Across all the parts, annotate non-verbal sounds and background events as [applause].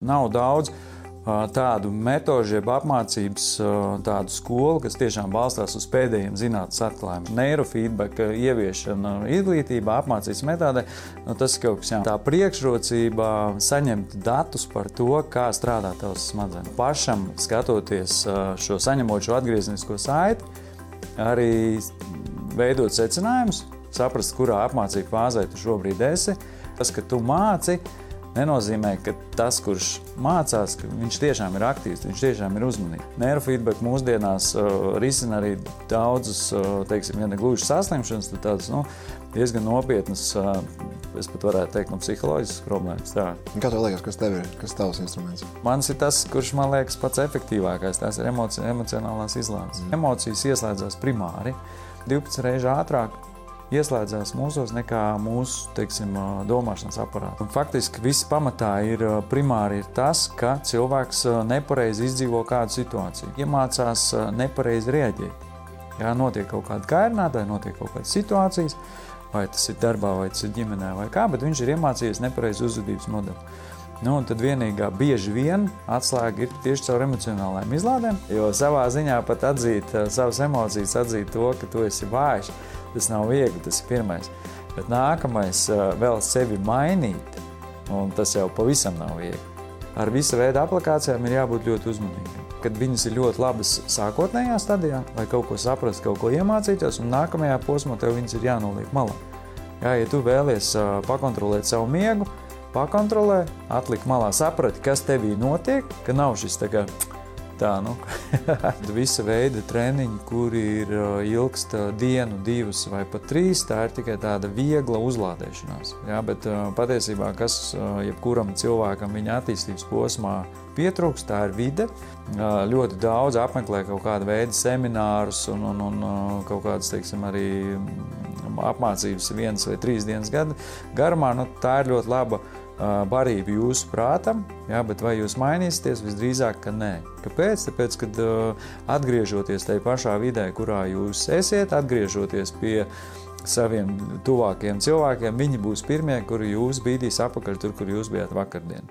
Nav daudz tādu metožu, jeb apmācības tādu skolu, kas tiešām balstās uz pēdējiem zinātnīs atklājumiem. Neirofeedback ieviešana izglītībā, apmācības metodē, nu, tas ir kaut kas tāds. Tā priekšrocība saņemt datus par to, kā strādā tavs smadzenes. Pašam skatoties šo saņemot šo atgrieznisko saiti, arī veidot secinājumus, saprast, kurā apmācību fāzē tu šobrīd esi. Tas, ka tu māci, nenozīmē, ka tas, kurš mācās, ka viņš tiešām ir aktīvs, viņš tiešām ir uzmanīgs. Neirofeedback mūsdienās uh, risina arī daudzus, uh, teiksim, ja ne gluži saslimšanas, tad tādas nu, diezgan nopietnas, uh, es pat varētu teikt, no psiholoģiskas problēmas. Tā. Kā tev liekas, kas tev ir, kas tavs instruments? Mans ir tas, kurš man liekas pats efektīvākais, tās ir emoci emocionālās izlādes. Mm. Emocijas ieslēdzās primāri 12 reizes ātrāk ieslēdzās mūsos nekā mūsu teiksim, domāšanas aparāts. Faktiski viss pamatā ir primāri ir tas, ka cilvēks nepareizi izdzīvo kādu situāciju, iemācās nepareizi rēģēt. Jā, notiek kaut kāda kairinātāja, notiek kaut kādas situācijas, vai tas ir darbā, vai tas ir ģimenē, vai kā, bet viņš ir iemācījies nepareizi uzvedības modeli. Nu, tad vienīgā bieži vien atslēga ir tieši caur emocionālajām izlādēm. Jo savā ziņā pat atzīt savas emocijas, atzīt to, ka tu esi vājš, Tas nav viegli, tas ir pirmais. Bet nākamais vēl sevi mainīt, un tas jau pavisam nav viegli. Ar visu veidu aplikācijām ir jābūt ļoti uzmanīgiem. Kad viņas ir ļoti labas sākotnējā stadijā, lai kaut ko saprastu, kaut ko iemācīties, un nākamajā posmā tev viņas ir jānoliek malā. Jā, ja tu vēlies pakontrolēt savu miegu, pakontrolē, atlikt malā, saprati, kas tevī notiek, ka nav šis tagad tā, nu, [laughs] visa veida treniņi, kuri ir ilgst dienu, divas vai pat trīs, tā ir tikai tāda viegla uzlādēšanās. Jā, bet patiesībā, kas jebkuram cilvēkam viņa attīstības posmā pietrūkst, tā ir vide. Ļoti daudz apmeklē kaut kādu veidu seminārus un, un, un kaut kādas, teiksim, arī apmācības vienas vai trīs dienas gada garumā. Nu, tā ir ļoti laba barība jūsu prātam, jā, bet vai jūs mainīsieties? Visdrīzāk, ka nē. Kāpēc? Tāpēc, kad atgriežoties tajā pašā vidē, kurā jūs esiet, atgriežoties pie saviem tuvākajiem cilvēkiem, viņi būs pirmie, kuri jūs bīdīs apakaļ tur, kur jūs bijāt vakardien.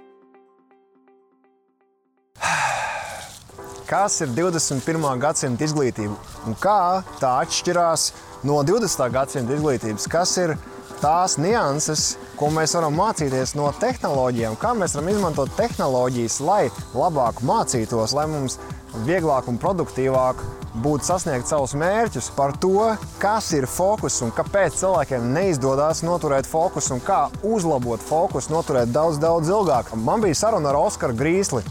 Kas ir 21. gadsimta izglītība un kā tā atšķirās no 20. gadsimta izglītības? Kas ir tās nianses, ko mēs varam mācīties no tehnoloģijām, kā mēs varam izmantot tehnoloģijas, lai labāk mācītos, lai mums vieglāk un produktīvāk būtu sasniegt savus mērķus, par to, kas ir fokus un kāpēc cilvēkiem neizdodas noturēt fokusu un kā uzlabot fokusu, noturēt daudz, daudz ilgāk. Man bija saruna ar Oskaru Grīsli.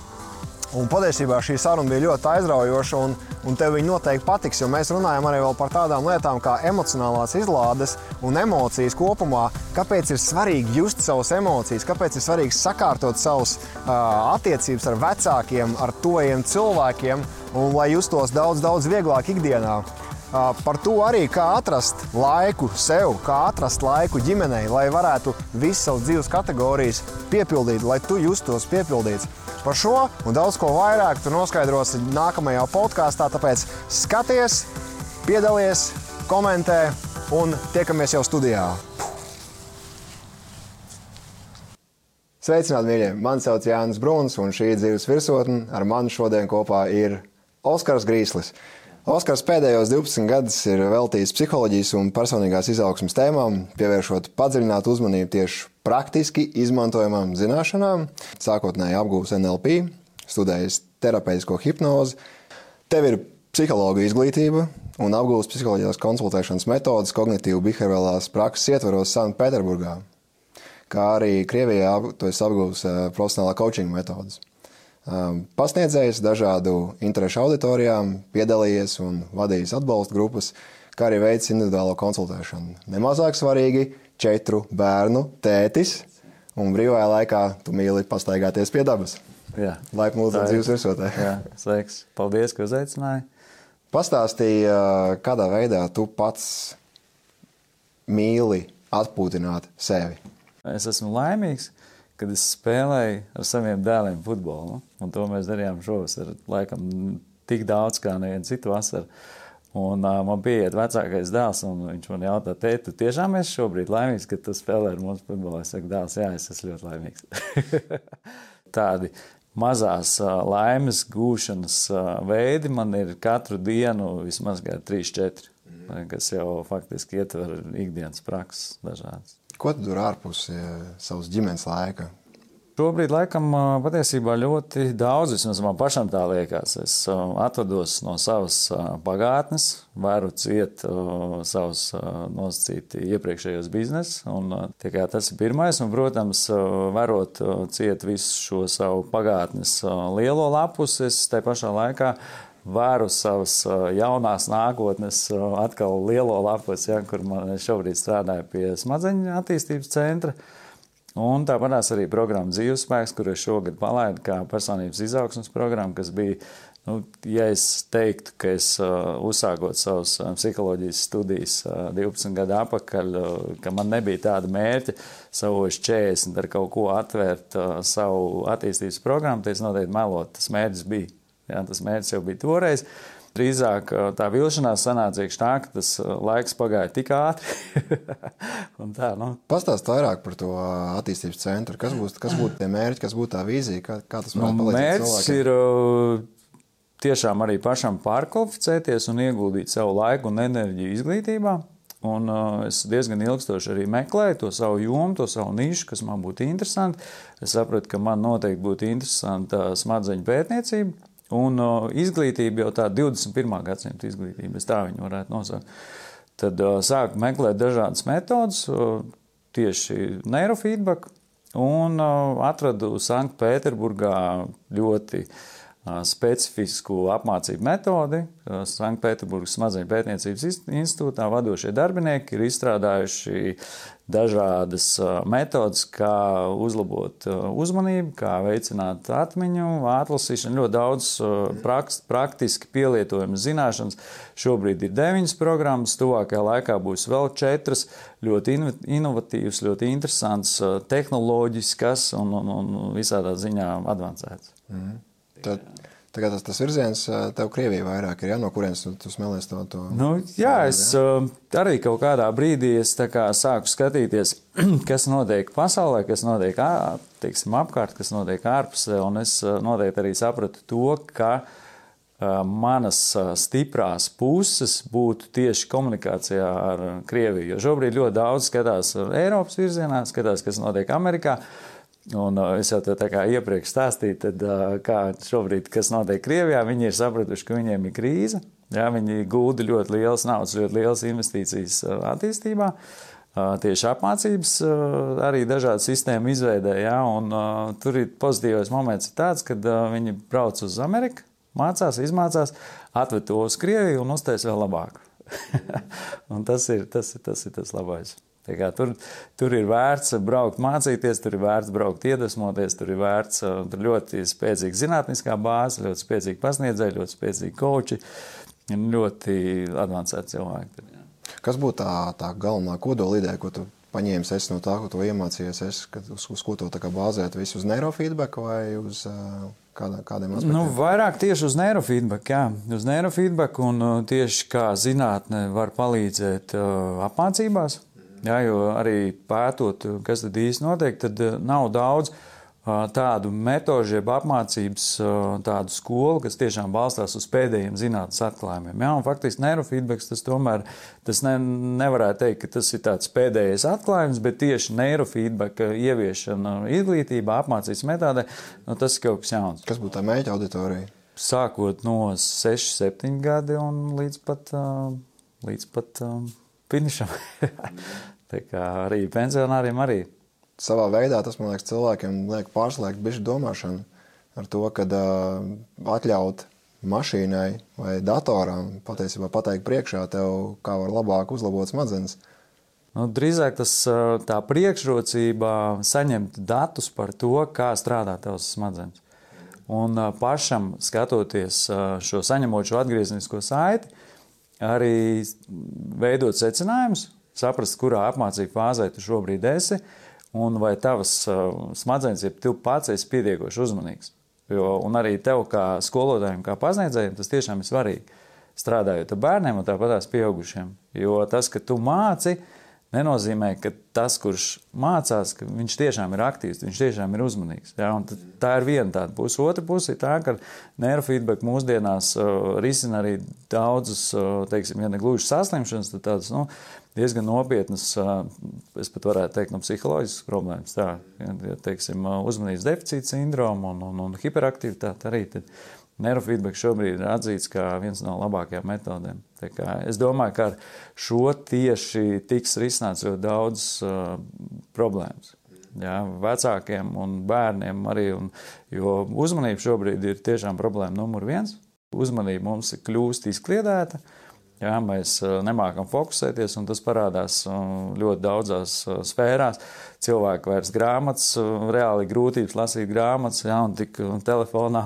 Un patiesībā šī saruna bija ļoti aizraujoša, un, un tev viņa noteikti patiks, jo mēs runājam arī par tādām lietām kā emocionālās izlādes un emocijas kopumā. Kāpēc ir svarīgi just savas emocijas, kāpēc ir svarīgi sakārtot savas uh, attiecības ar vecākiem, ar tojiem cilvēkiem, un lai justos daudz, daudz vieglāk ikdienā. Par to arī, kā atrast laiku sev, kā atrast laiku ģimenei, lai varētu visas savas dzīves kategorijas piepildīt, lai tu justos piepildīts. Par šo un daudz ko vairāk tu noskaidrosi nākamajā podkāstā. Tāpēc skaties, piedalies, komentē un tiekamies jau studijā. Sveicināti, mīļie! Mani sauc Jānis Bruns, un šī ir dzīves virsotne. Ar mani šodien kopā ir Oskars Grīslis. Oskars pēdējos 12 gadus ir veltījis psiholoģijas un personīgās izaugsmas tēmām, pievēršot padziļinātu uzmanību tieši praktiski izmantojamām zināšanām. Sākotnēji apgūst NLP, studējis terapeitisko hipnozi. Tev ir psihologa izglītība un apgūst psiholoģiskās konsultēšanas metodas kognitīvu behaviorālās prakses ietvaros Sanktpēterburgā, kā arī Krievijā tu esi apgūst eh, profesionālā coachinga metodas. Um, pasniedzējis dažādu interešu auditorijām, piedalījies un vadījis atbalsta grupas, kā arī veids individuālo konsultēšanu. Nemazāk svarīgi - četru bērnu tētis, un brīvajā laikā tu mīli pastaigāties pie dabas. Jā, laipni lūdzu dzīves virsotē. Jā, sveiks. Paldies, ka uzaicināji. Pastāstīji, uh, kādā veidā tu pats mīli atpūtināt sevi. Es esmu laimīgs, kad es spēlēju ar saviem dēliem futbolu. Un to mēs darījām šovasar, laikam, tik daudz kā nevienu citu vasaru. Un uh, man bija vecākais dēls, un viņš man jautā, teikt, tu tiešām esi šobrīd laimīgs, ka tu spēlē ar mums futbolu. Es saku, dēls, jā, es esmu ļoti laimīgs. [laughs] tādi mazās laimes gūšanas veidi man ir katru dienu vismaz 3-4, kas jau faktiski ietver ikdienas prakses dažādas. Ko tu tur ārpus savas ģimenes laika? Šobrīd, laikam, patiesībā ļoti daudz, vismaz man pašam tā liekas. Es atvados no savas pagātnes, varu ciet savus nosacīti iepriekšējos biznesus, un tas ir pirmais, un, protams, varot ciet visu šo savu pagātnes lielo lapus, es te pašā laikā varu savas jaunās nākotnes atkal lielo lapus, ja, kur man šobrīd strādāju pie smadzeņu attīstības centra. Un tāpat arī programma Dzīvespēks, kur es šogad palaidu kā personības izaugsmas programma, kas bija, nu, ja es teiktu, ka es uh, uzsākot savus psiholoģijas studijas uh, 12 gadu atpakaļ, uh, ka man nebija tāda mērķa savos 40 ar kaut ko atvērt uh, savu attīstības programmu, tad es noteikti melot. Tas mērķis bija. Jā, tas mērķis jau bija toreiz. Uh, Drīzāk tā vilšanās sanāca iekšā tā, ka tas laiks pagāja tik ātri. [laughs] tā, nu. Pastāst vairāk par to attīstības centru. Kas būs, kas būtu tie mērķi, kas būtu tā vīzija, kā, kā tas varētu nu, palīdzēt cilvēkiem? ir tiešām arī pašam pārkvalificēties un ieguldīt savu laiku un enerģiju izglītībā. Un uh, es diezgan ilgstoši arī meklēju to savu jomu, to savu nišu, kas man būtu interesanti. Es sapratu, ka man noteikti būtu interesanta smadzeņu pētniecība. Un uh, izglītība jau tāda 21. gadsimta izglītība, tā viņu varētu nosaukt. Tad uh, sāku meklēt dažādas metodas, uh, tieši neirofeedback, un uh, atradu Sanktpēterburgā ļoti uh, specifisku apmācību metodi. Uh, Sanktpēterburgas smadzeņu pētniecības institūtā vadošie darbinieki ir izstrādājuši dažādas metodas, kā uzlabot uzmanību, kā veicināt atmiņu, atlasīšanu, ļoti daudz praktiski pielietojamas zināšanas. Šobrīd ir deviņas programmas, tuvākajā laikā būs vēl četras ļoti inovatīvas, ļoti interesantas, tehnoloģiskas un, un, un visādā ziņā advancētas. Mm. Tad Tagad tas, tas virziens tev Krievijā vairāk ir, ja? no kurienes tu, tu smēlies to? to nu, jā, es ja? arī kaut kādā brīdī kā sāku skatīties, [clears throat] kas notiek pasaulē, kas notiek teiksim, apkārt, kas notiek ārpusē, un es noteikti arī sapratu to, ka manas stiprās puses būtu tieši komunikācijā ar Krieviju. Jo šobrīd ļoti daudz skatās Eiropas virzienā, skatās, kas notiek Amerikā. Un uh, es jau tā kā iepriekš stāstīju, tad, uh, kā šobrīd, kas notiek Krievijā, viņi ir sapratuši, ka viņiem ir krīze. Jā, viņi gūda ļoti liels naudas, ļoti liels investīcijas uh, attīstībā. Tieši apmācības arī dažādu sistēmu izveidē, jā, un tur ir pozitīvais moments tāds, kad viņi brauc uz Ameriku, mācās, izmācās, atved to uz Krieviju un uztais vēl labāk. [laughs] tas ir tas, ir, tas ir tas labais. Tur, tur ir vērts braukt, mācīties, tur ir vērts braukt, iedvesmoties, tur ir vērts tur ļoti spēcīga zinātniskā bāze, ļoti spēcīgi pasniedzēji, ļoti spēcīgi koči un ļoti avansēti cilvēki. Kas būtu tā, tā galvenā kodola ideja, ko tu paņēmis es no tā, ko tu iemācījies, es, kad, uz, uz ko to bāzēt? Visu uz neirofeedback vai uz uh, kādā, kādiem aspektiem? Nu, vairāk tieši uz neirofeedback, jā, uz neirofeedback un tieši kā zinātne var palīdzēt uh, apmācībās. Jā, jo arī pētot, kas tad īsti notiek, tad eh, nav daudz tādu metožu, jeb apmācības tādu skolu, kas tiešām balstās uz pēdējiem zinātnes atklājumiem. Jā, un faktiski neirofeedbacks tas tomēr, tas ne, nevarētu teikt, ka tas ir tāds pēdējais atklājums, bet tieši neirofeedbacka ieviešana izglītībā, apmācības metodē, nu, tas ir kaut kas jauns. Kas būtu tā mēģa auditorija? Sākot no 6, 7 gadi un līdz pat, līdz pat finišam. [laughs] tā kā arī pensionāriem arī. Savā veidā tas, man liekas, cilvēkiem liek pārslēgt bišķi domāšanu ar to, ka uh, atļaut mašīnai vai datoram patiesībā pateikt priekšā tev, kā var labāk uzlabot smadzenes. Nu, drīzāk tas tā priekšrocība saņemt datus par to, kā strādā tavs smadzenes. Un pašam skatoties šo saņemot šo atgrieznisko saiti, arī veidot secinājumus, saprast, kurā apmācību fāzē tu šobrīd esi, un vai tavas uh, smadzenes, ja tu pats esi pietiekoši uzmanīgs. Jo, un arī tev, kā skolotājiem, kā pasniedzējiem, tas tiešām ir svarīgi. Strādājot ar bērniem un tāpat tās pieaugušiem. Jo tas, ka tu māci, nenozīmē, ka tas, kurš mācās, ka viņš tiešām ir aktīvs, viņš tiešām ir uzmanīgs. Ja? Tā ir viena tāda puse. Otra puse ir tā, ka neirofeedback mūsdienās uh, risina arī daudzas, uh, teiksim, ja ne gluži saslimšanas, tad tādas nu, diezgan nopietnas, uh, es pat varētu teikt, no psiholoģiskas problēmas. Tā, ja, teiksim, uh, uzmanības deficīta sindroma un, un, un hiperaktivitāte arī. Tad, Neirofeedback šobrīd ir atzīts kā viens no labākajām metodēm. Es domāju, ka ar šo tieši tiks risināts ļoti daudz uh, problēmas. Jā, vecākiem un bērniem arī, un, jo uzmanība šobrīd ir tiešām problēma numur viens. Uzmanība mums kļūst izkliedēta, uh, Jā, mēs nemākam fokusēties, un tas parādās ļoti daudzās sfērās. Cilvēki vairs grāmatas, reāli grūtības lasīt grāmatas, jā, un tik telefonā.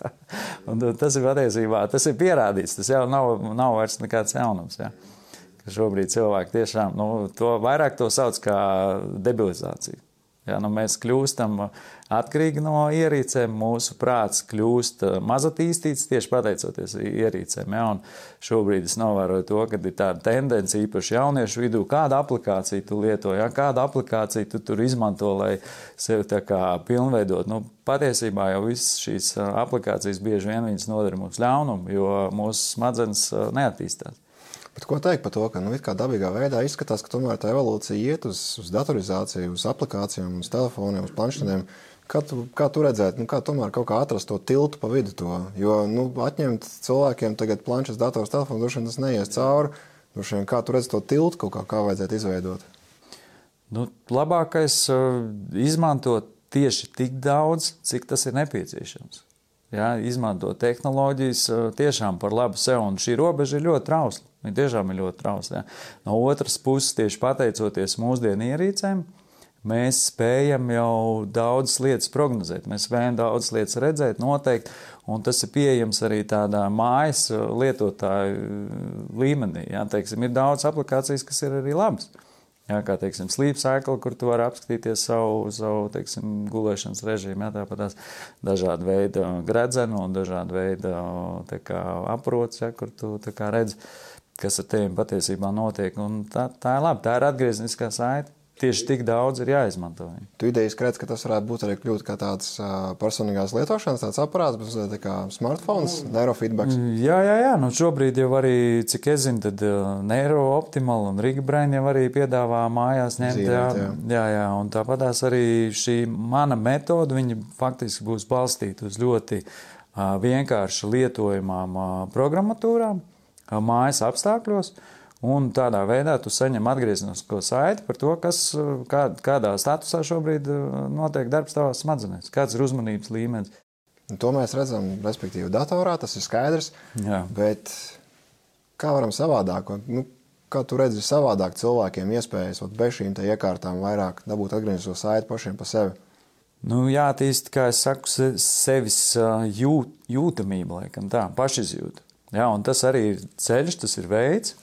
[laughs] un tas ir patiesībā, tas ir pierādīts, tas jau nav, nav vairs nekāds jaunums. Jā. Šobrīd cilvēki tiešām, nu, to vairāk to sauc kā debilizāciju. Ja, nu mēs kļūstam atkarīgi no ierīcēm, mūsu prāts kļūst mazatīstīts tieši pateicoties ierīcēm. Ja, šobrīd es novēroju to, ka ir tāda tendence īpaši jauniešu vidū, kādu aplikāciju tu lieto, ja, kādu aplikāciju tu tur izmanto, lai sevi tā kā pilnveidot. Nu, patiesībā jau visas šīs aplikācijas bieži vien viņas nodara mums ļaunumu, jo mūsu smadzenes neattīstās. Bet ko teikt par to, ka nu, dabīgā veidā izskatās, ka tomēr tā evolūcija iet uz, uz datorizāciju, uz aplikācijām, uz telefoniem, uz planšetēm. Kā tu, kā tu redzētu, nu, kā tomēr kaut kā atrast to tiltu pa vidu? To? Jo nu, atņemt cilvēkiem tagad planšetes, dators, telefons, droši vien tas neies cauri. Droši vien kā tu redz to tiltu kaut kā, kā vajadzētu izveidot? Nu, labākais uh, izmantot tieši tik daudz, cik tas ir nepieciešams. Ja, izmantot tehnoloģijas uh, tiešām par labu sev, un šī robeža ir ļoti trausla. Viņi tiešām ir ļoti trausli. Ja. No otras puses, tieši pateicoties mūsdienu ierīcēm, mēs spējam jau daudzas lietas prognozēt. Mēs spējam daudzas lietas redzēt, noteikt, un tas ir pieejams arī tādā mājas lietotāju līmenī. Ja. Teiksim, ir daudz aplikācijas, kas ir arī labas. Jā, kā teiksim, sleep cycle, kur tu vari apskatīties savu, savu teiksim, gulēšanas režīmu, jā, tāpat tās dažādi veidi gredzenu un dažādi veidi aprots, jā, kur tu kā redzi kas ar tevi patiesībā notiek. Un tā, tā ir labi, tā ir atgriezniskā saite. Tieši tik daudz ir jāizmanto. Tu idejas redz, ka tas varētu būt arī kļūt kā tāds personīgās lietošanas tāds aparāts, bet tā kā smartphones, neirofeedback. Mm, jā, jā, jā. Nu šobrīd jau arī, cik es zinu, tad NeuroOptimal un Riga Brain jau arī piedāvā mājās ņemt. Zīrēt, jā, jā. jā. Un tāpatās arī šī mana metode, viņa faktiski būs balstīta uz ļoti vienkārši lietojamām programmatūrām mājas apstākļos. Un tādā veidā tu saņem atgrieznisko saiti par to, kas, kā, kādā statusā šobrīd notiek darbs tavās smadzenēs, kāds ir uzmanības līmenis. To mēs redzam, respektīvi, datorā, tas ir skaidrs. Jā. Bet kā varam savādāk? Nu, kā tu redzi savādāk cilvēkiem iespējas bez šīm iekārtām vairāk dabūt atgrieznisko saiti pašiem pa sevi? Nu, jātīst, kā es saku, sevis jūt, jūtamība, laikam tā, pašizjūta. Jā, un tas arī ir ceļš, tas ir veids,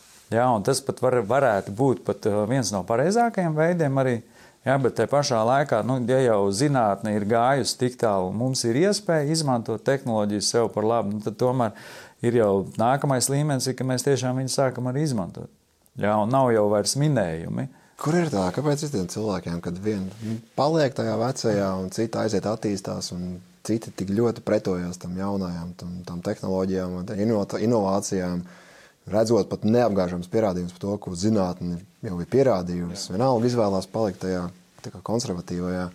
un tas pat var, varētu būt pat uh, viens no pareizākajiem veidiem arī. Jā, bet te pašā laikā, nu, ja jau zinātne ir gājusi tik tālu, mums ir iespēja izmantot tehnoloģijas sev par labu, nu, tad tomēr ir jau nākamais līmenis, ka mēs tiešām viņus sākam arī izmantot. Jā, un nav jau vairs minējumi. Kur ir tā? Kāpēc ir tiem cilvēkiem, kad viena paliek tajā vecajā, un cita aiziet attīstās, un citi tik ļoti pretojās tam jaunajām, tam, tam tehnoloģijām, inovācijām, redzot pat neapgāžams pierādījums par to, ko zinātnē jau ir pierādījusi. Vienalga izvēlās palikt tajā konservatīvajā.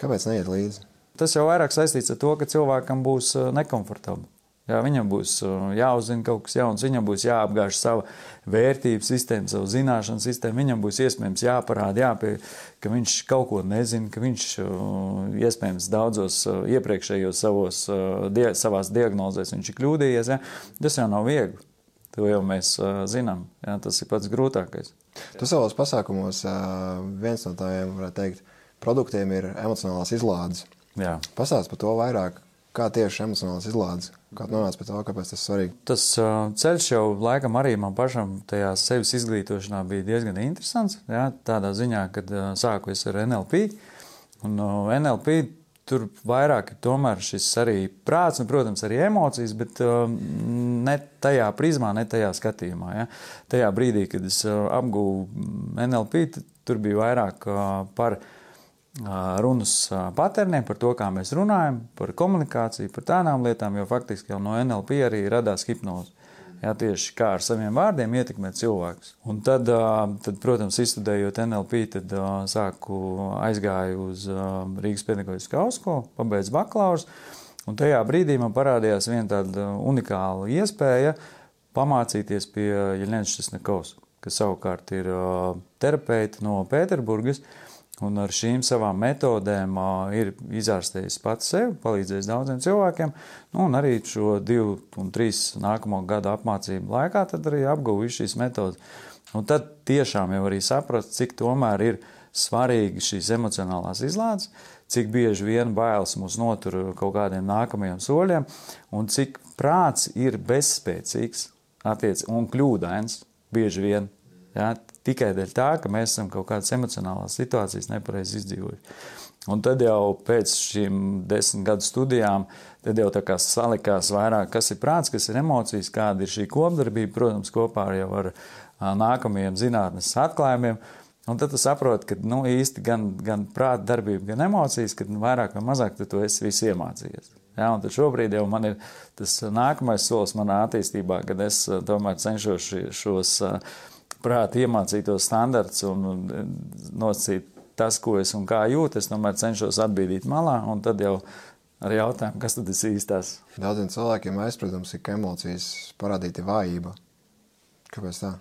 Kāpēc neiet līdzi? Tas jau vairāk saistīts ar to, ka cilvēkam būs uh, nekomfortabli. Jā, viņam būs uh, jāuzzina kaut kas jauns, viņam būs jāapgāž sava vērtību sistēma, savu zināšanu sistēmu. Viņam būs iespējams jāparāda, jāpie, ka viņš kaut ko nezina, ka viņš uh, iespējams daudzos iepriekšējos savos, die, savās diagnozēs ir kļūdījies. Jā. Tas jau nav viegli. To jau mēs zinām. Jā, tas ir pats grūtākais. Tu savos pasākumos viens no tādiem, varētu teikt, produktiem ir emocionālās izlādes. Pastāst par to vairāk, Kā tieši emocionāls izlādes? Kā nonāca pie tā, kāpēc tas ir svarīgi? Tas uh, ceļš jau laikam arī man pašam tajā sevis izglītošanā bija diezgan interesants. Jā, tādā ziņā, kad uh, sāku es ar NLP. Un uh, NLP tur vairāk ir tomēr šis arī prāts un, protams, arī emocijas, bet uh, ne tajā prizmā, ne tajā skatījumā. Ja? Tajā brīdī, kad es uh, apgūvu NLP, tur bija vairāk uh, par runas paterniem, par to, kā mēs runājam, par komunikāciju, par tādām lietām, jo faktiski jau no NLP arī radās hipnoze. Jā, tieši kā ar saviem vārdiem ietekmēt cilvēkus. Un tad, tad protams, izstudējot NLP, tad sāku aizgāju uz Rīgas pedagoģiskā augstskolu, pabeidzu bakalaura. Un tajā brīdī man parādījās viena tāda unikāla iespēja pamācīties pie Jeļņēnas Česnekovs, kas savukārt ir terapeita no Pēterburgas. Un ar šīm savām metodēm ir izārstējis pats sev, palīdzējis daudziem cilvēkiem. Nu, un arī šo divu un trīs nākamo gadu apmācību laikā arī apguvu šīs metodas. Un tad tiešām jau arī saprast, cik tomēr ir svarīgi šīs emocionālās izlādes, cik bieži vien bailes mūs notur kaut kādiem nākamajiem soļiem, un cik prāts ir bezspēcīgs attiec, un kļūdains bieži vien. Ja, tikai dēļ tā, ka mēs esam kaut kādas emocionālās situācijas nepareizi izdzīvojuši. Un tad jau pēc šīm desmit gadu studijām, tad jau tā kā salikās vairāk, kas ir prāts, kas ir emocijas, kāda ir šī kopdarbība, protams, kopā ar jau ar nākamajiem zinātnes atklājumiem. Un tad tu saproti, ka nu, īsti gan, gan prāta darbība, gan emocijas, ka nu, vairāk vai mazāk tu esi visu iemācījies. Ja, un tad šobrīd jau man ir tas nākamais solis manā attīstībā, kad es tomēr cenšos šos prāti iemācītos standarts un nosacīt tas, ko es un kā jūtu, es tomēr cenšos atbīdīt malā, un tad jau ar jautājumu, kas tad ir īstās. Daudziem cilvēkiem aizspriedums ir, ka emocijas parādīta vājība. Kāpēc tā?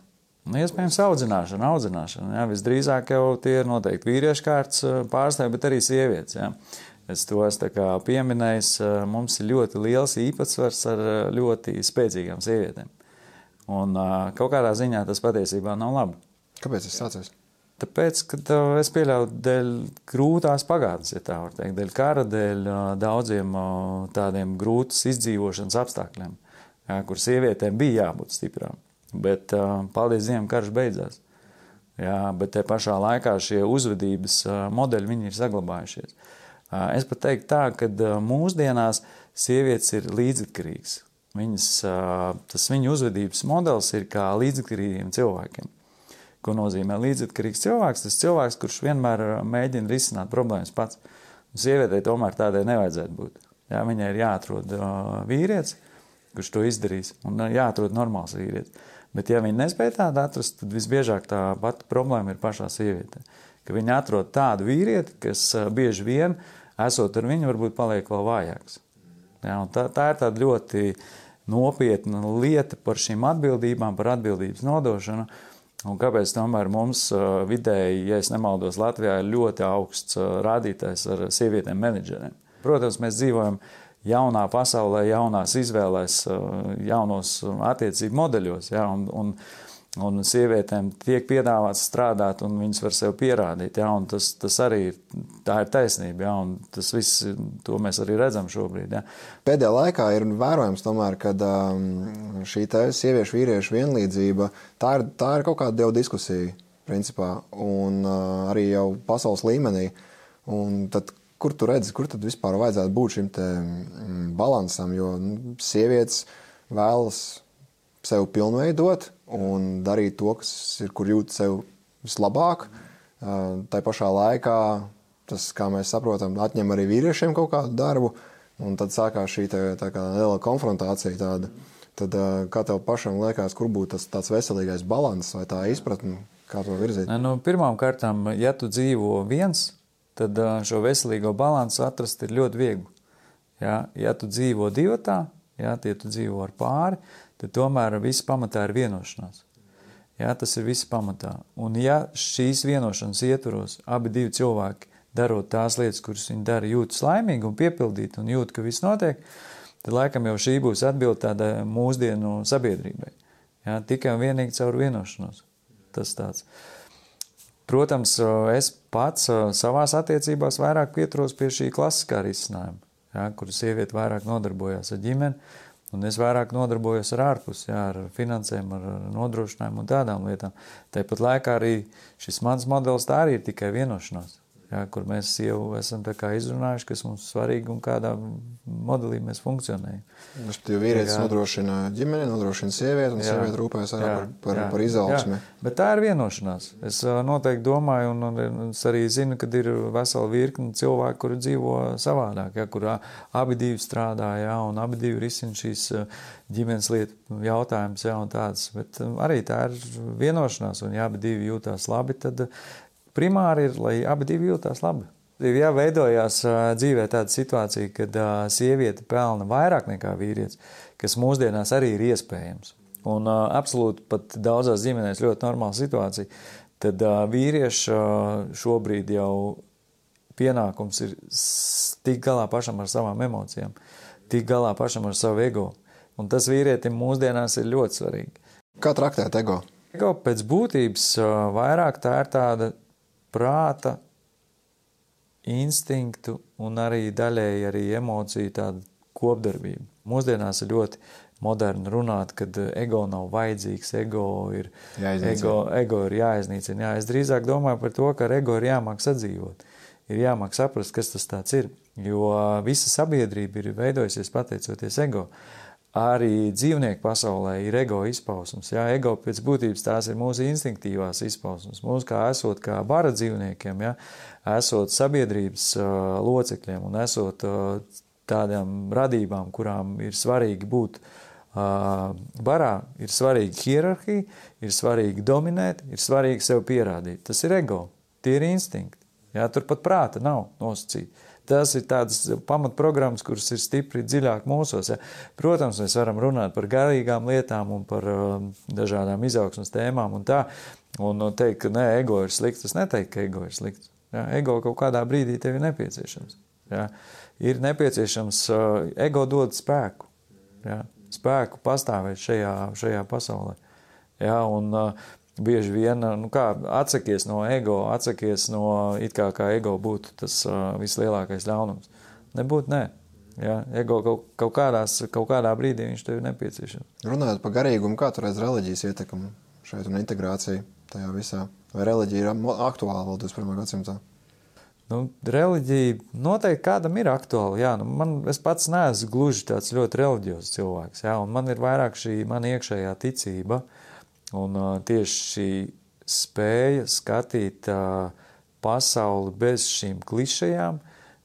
Nu, iespējams, audzināšana, audzināšana. Jā. Visdrīzāk jau tie ir noteikti vīriešu kārtas pārstāvji, bet arī sievietes. Jā. Es to esmu pieminējis. Mums ir ļoti liels īpatsvars ar ļoti spēcīgām sievietēm. Un kaut kādā ziņā tas patiesībā nav labi. Kāpēc tas sācies? Tāpēc, ka es pieļauju dēļ grūtās pagātnes, ja tā var teikt, dēļ kara, dēļ daudziem tādiem grūtas izdzīvošanas apstākļiem, kur sievietēm bija jābūt stiprām. Bet, paldies Dievam, karš beidzās. Jā, bet te pašā laikā šie uzvedības modeļi ir saglabājušies. Es pat teiktu tā, ka mūsdienās sievietes ir līdzatkarīgas Viņas, tas viņu uzvedības modelis ir kā līdzatkarīgiem cilvēkiem. Ko nozīmē līdzatkarīgs cilvēks? Tas cilvēks, kurš vienmēr mēģina risināt problēmas pats. Sievietei tomēr tādai nevajadzētu būt. Jā, viņai ir jāatrod vīrietis, kurš to izdarīs, un jāatrod normāls vīrietis. Bet, ja viņi nespēja tādu atrast, tad visbiežāk tā pati problēma ir pašā sievietē. Ka viņi atrod tādu vīrieti, kas bieži vien, esot ar viņu, varbūt paliek vēl vājāks. Ja, tā, tā ir tāda ļoti nopietna lieta par šīm atbildībām, par atbildības nodošanu. Un kāpēc tomēr mums vidēji, ja es nemaldos, Latvijā ir ļoti augsts rādītājs ar sievietēm menedžeriem? Protams, mēs dzīvojam jaunā pasaulē, jaunās izvēlēs, jaunos attiecību modeļos. Ja, un, un, Un sievietēm tiek piedāvāts strādāt, un viņas var sev pierādīt. Ja, tas, tas arī ir, ir taisnība, ja, un tas viss, to mēs arī redzam šobrīd. Ja. Pēdējā laikā ir vērojams, tomēr, ka um, šī sieviešu vīriešu vienlīdzība tā ir, tā ir kaut kāda dievu diskusija, principā, un uh, arī jau pasaules līmenī. Un tad, kur tu redzi, kur tad vispār vajadzētu būt šim te, mm, balansam, jo nu, sievietes vēlas sev pilnveidot un darīt to, kas ir, kur jūt sev vislabāk. Tā pašā laikā tas, kā mēs saprotam, atņem arī vīriešiem kaut kādu darbu, un tad sākās šī tā, tā kā liela konfrontācija. Tāda. Tad, kā tev pašam liekas, kur būtu tas tāds veselīgais līdzsvars vai tā izpratne, kā to virzīt? Nu, Pirmkārt, ja tu dzīvo viens, tad šo veselīgo līdzsvaru atrast ir ļoti viegli. Ja, ja tu dzīvo divi, ja tie tu dzīvo ar pāri, tad tomēr viss pamatā ir vienošanās. Jā, tas ir viss pamatā. Un ja šīs vienošanas ietvaros abi divi cilvēki darot tās lietas, kuras viņi dara, jūtas laimīgi un piepildīti un jūt, ka viss notiek, tad laikam jau šī būs atbilde tādai mūsdienu sabiedrībai. Jā, tikai un vienīgi caur vienošanos. Tas tāds. Protams, es pats savās attiecībās vairāk pieturos pie šī klasiskā risinājuma, jā, kur sieviete vairāk nodarbojās ar ģimeni, Un es vairāk nodarbojos ar ārpus, jā, ar finansēm, ar nodrošinājumu un tādām lietām. Tāpat laikā arī šis mans modelis tā arī ir tikai vienošanās. Jā, kur mēs jau esam izrunājuši, kas mums svarīgi un kādā modelī mēs funkcionējam. Respektīvi, vīrietis jā. nodrošina ģimeni, nodrošina sievieti, un jā. sieviete rūpējas arī par, par, jā. par izaugsmi. Jā. Bet tā ir vienošanās. Es noteikti domāju, un, un es arī zinu, ka ir vesela virkne cilvēku, kuri dzīvo savādāk, ja, kur abi divi strādā, ja, un abi divi risina šīs ģimenes lietu jautājumus, ja, un tāds. Bet arī tā ir vienošanās, un ja abi divi jūtās labi, tad primāri ir, lai abi divi jūtās labi. Ja veidojās dzīvē tāda situācija, kad sieviete pelna vairāk nekā vīrietis, kas mūsdienās arī ir iespējams, un absolūti pat daudzās ģimenēs ļoti normāla situācija, tad vīrieša šobrīd jau pienākums ir tikt galā pašam ar savām emocijām, tikt galā pašam ar savu ego. Un tas vīrietim mūsdienās ir ļoti svarīgi. Kā traktēt ego? Ego pēc būtības vairāk tā ir tāda prāta, instinktu un arī daļēji arī emociju tāda kopdarbība. Mūsdienās ir ļoti moderni runāt, ka ego nav vajadzīgs, ego ir, ego, ego ir jāiznīcina. Jā, es drīzāk domāju par to, ka ar ego ir jāmāk sadzīvot, ir jāmāk saprast, kas tas ir, jo visa sabiedrība ir veidojusies pateicoties ego. Arī dzīvnieku pasaulē ir ego izpausmes. Jā, ego pēc būtības tās ir mūsu instinktīvās izpausmes. Mums kā esot kā bara dzīvniekiem, jā, esot sabiedrības uh, locekļiem un esot uh, tādām radībām, kurām ir svarīgi būt uh, barā, ir svarīgi hierarhija, ir svarīgi dominēt, ir svarīgi sev pierādīt. Tas ir ego, tie ir instinkti. Jā, tur pat prāta nav nosacīta. Tas ir tādas pamatprogrammas, kuras ir stipri dziļāk mūsos. Ja. Protams, mēs varam runāt par garīgām lietām un par uh, dažādām izaugsmas tēmām un tā. Un teikt, ka nē, ego ir slikts. Es neteiktu, ka ego ir slikts. Ja. Ego kaut kādā brīdī tev ir nepieciešams. Ja. Ir nepieciešams, uh, ego dod spēku. Ja. Spēku pastāvēt šajā, šajā pasaulē. Ja, un, uh, bieži vien nu kā, atsakies no ego, atsakies no it kā, kā ego būtu tas uh, vislielākais ļaunums. Nebūtu, nē. Ja, ego kaut, kaut, kādās, kaut kādā brīdī viņš tev ir nepieciešams. Runājot par garīgumu, kā tur redz reliģijas ietekmi šeit un integrācija tajā visā? Vai reliģija ir aktuāla vēl 21. gadsimtā? Nu, reliģija noteikti kādam ir aktuāla. Jā, nu, man, es pats neesmu gluži tāds ļoti reliģijos cilvēks. Jā, man ir vairāk šī mana iekšējā ticība. Uh, Un tieši šī spēja skatīt pasauli bez šīm klišejām,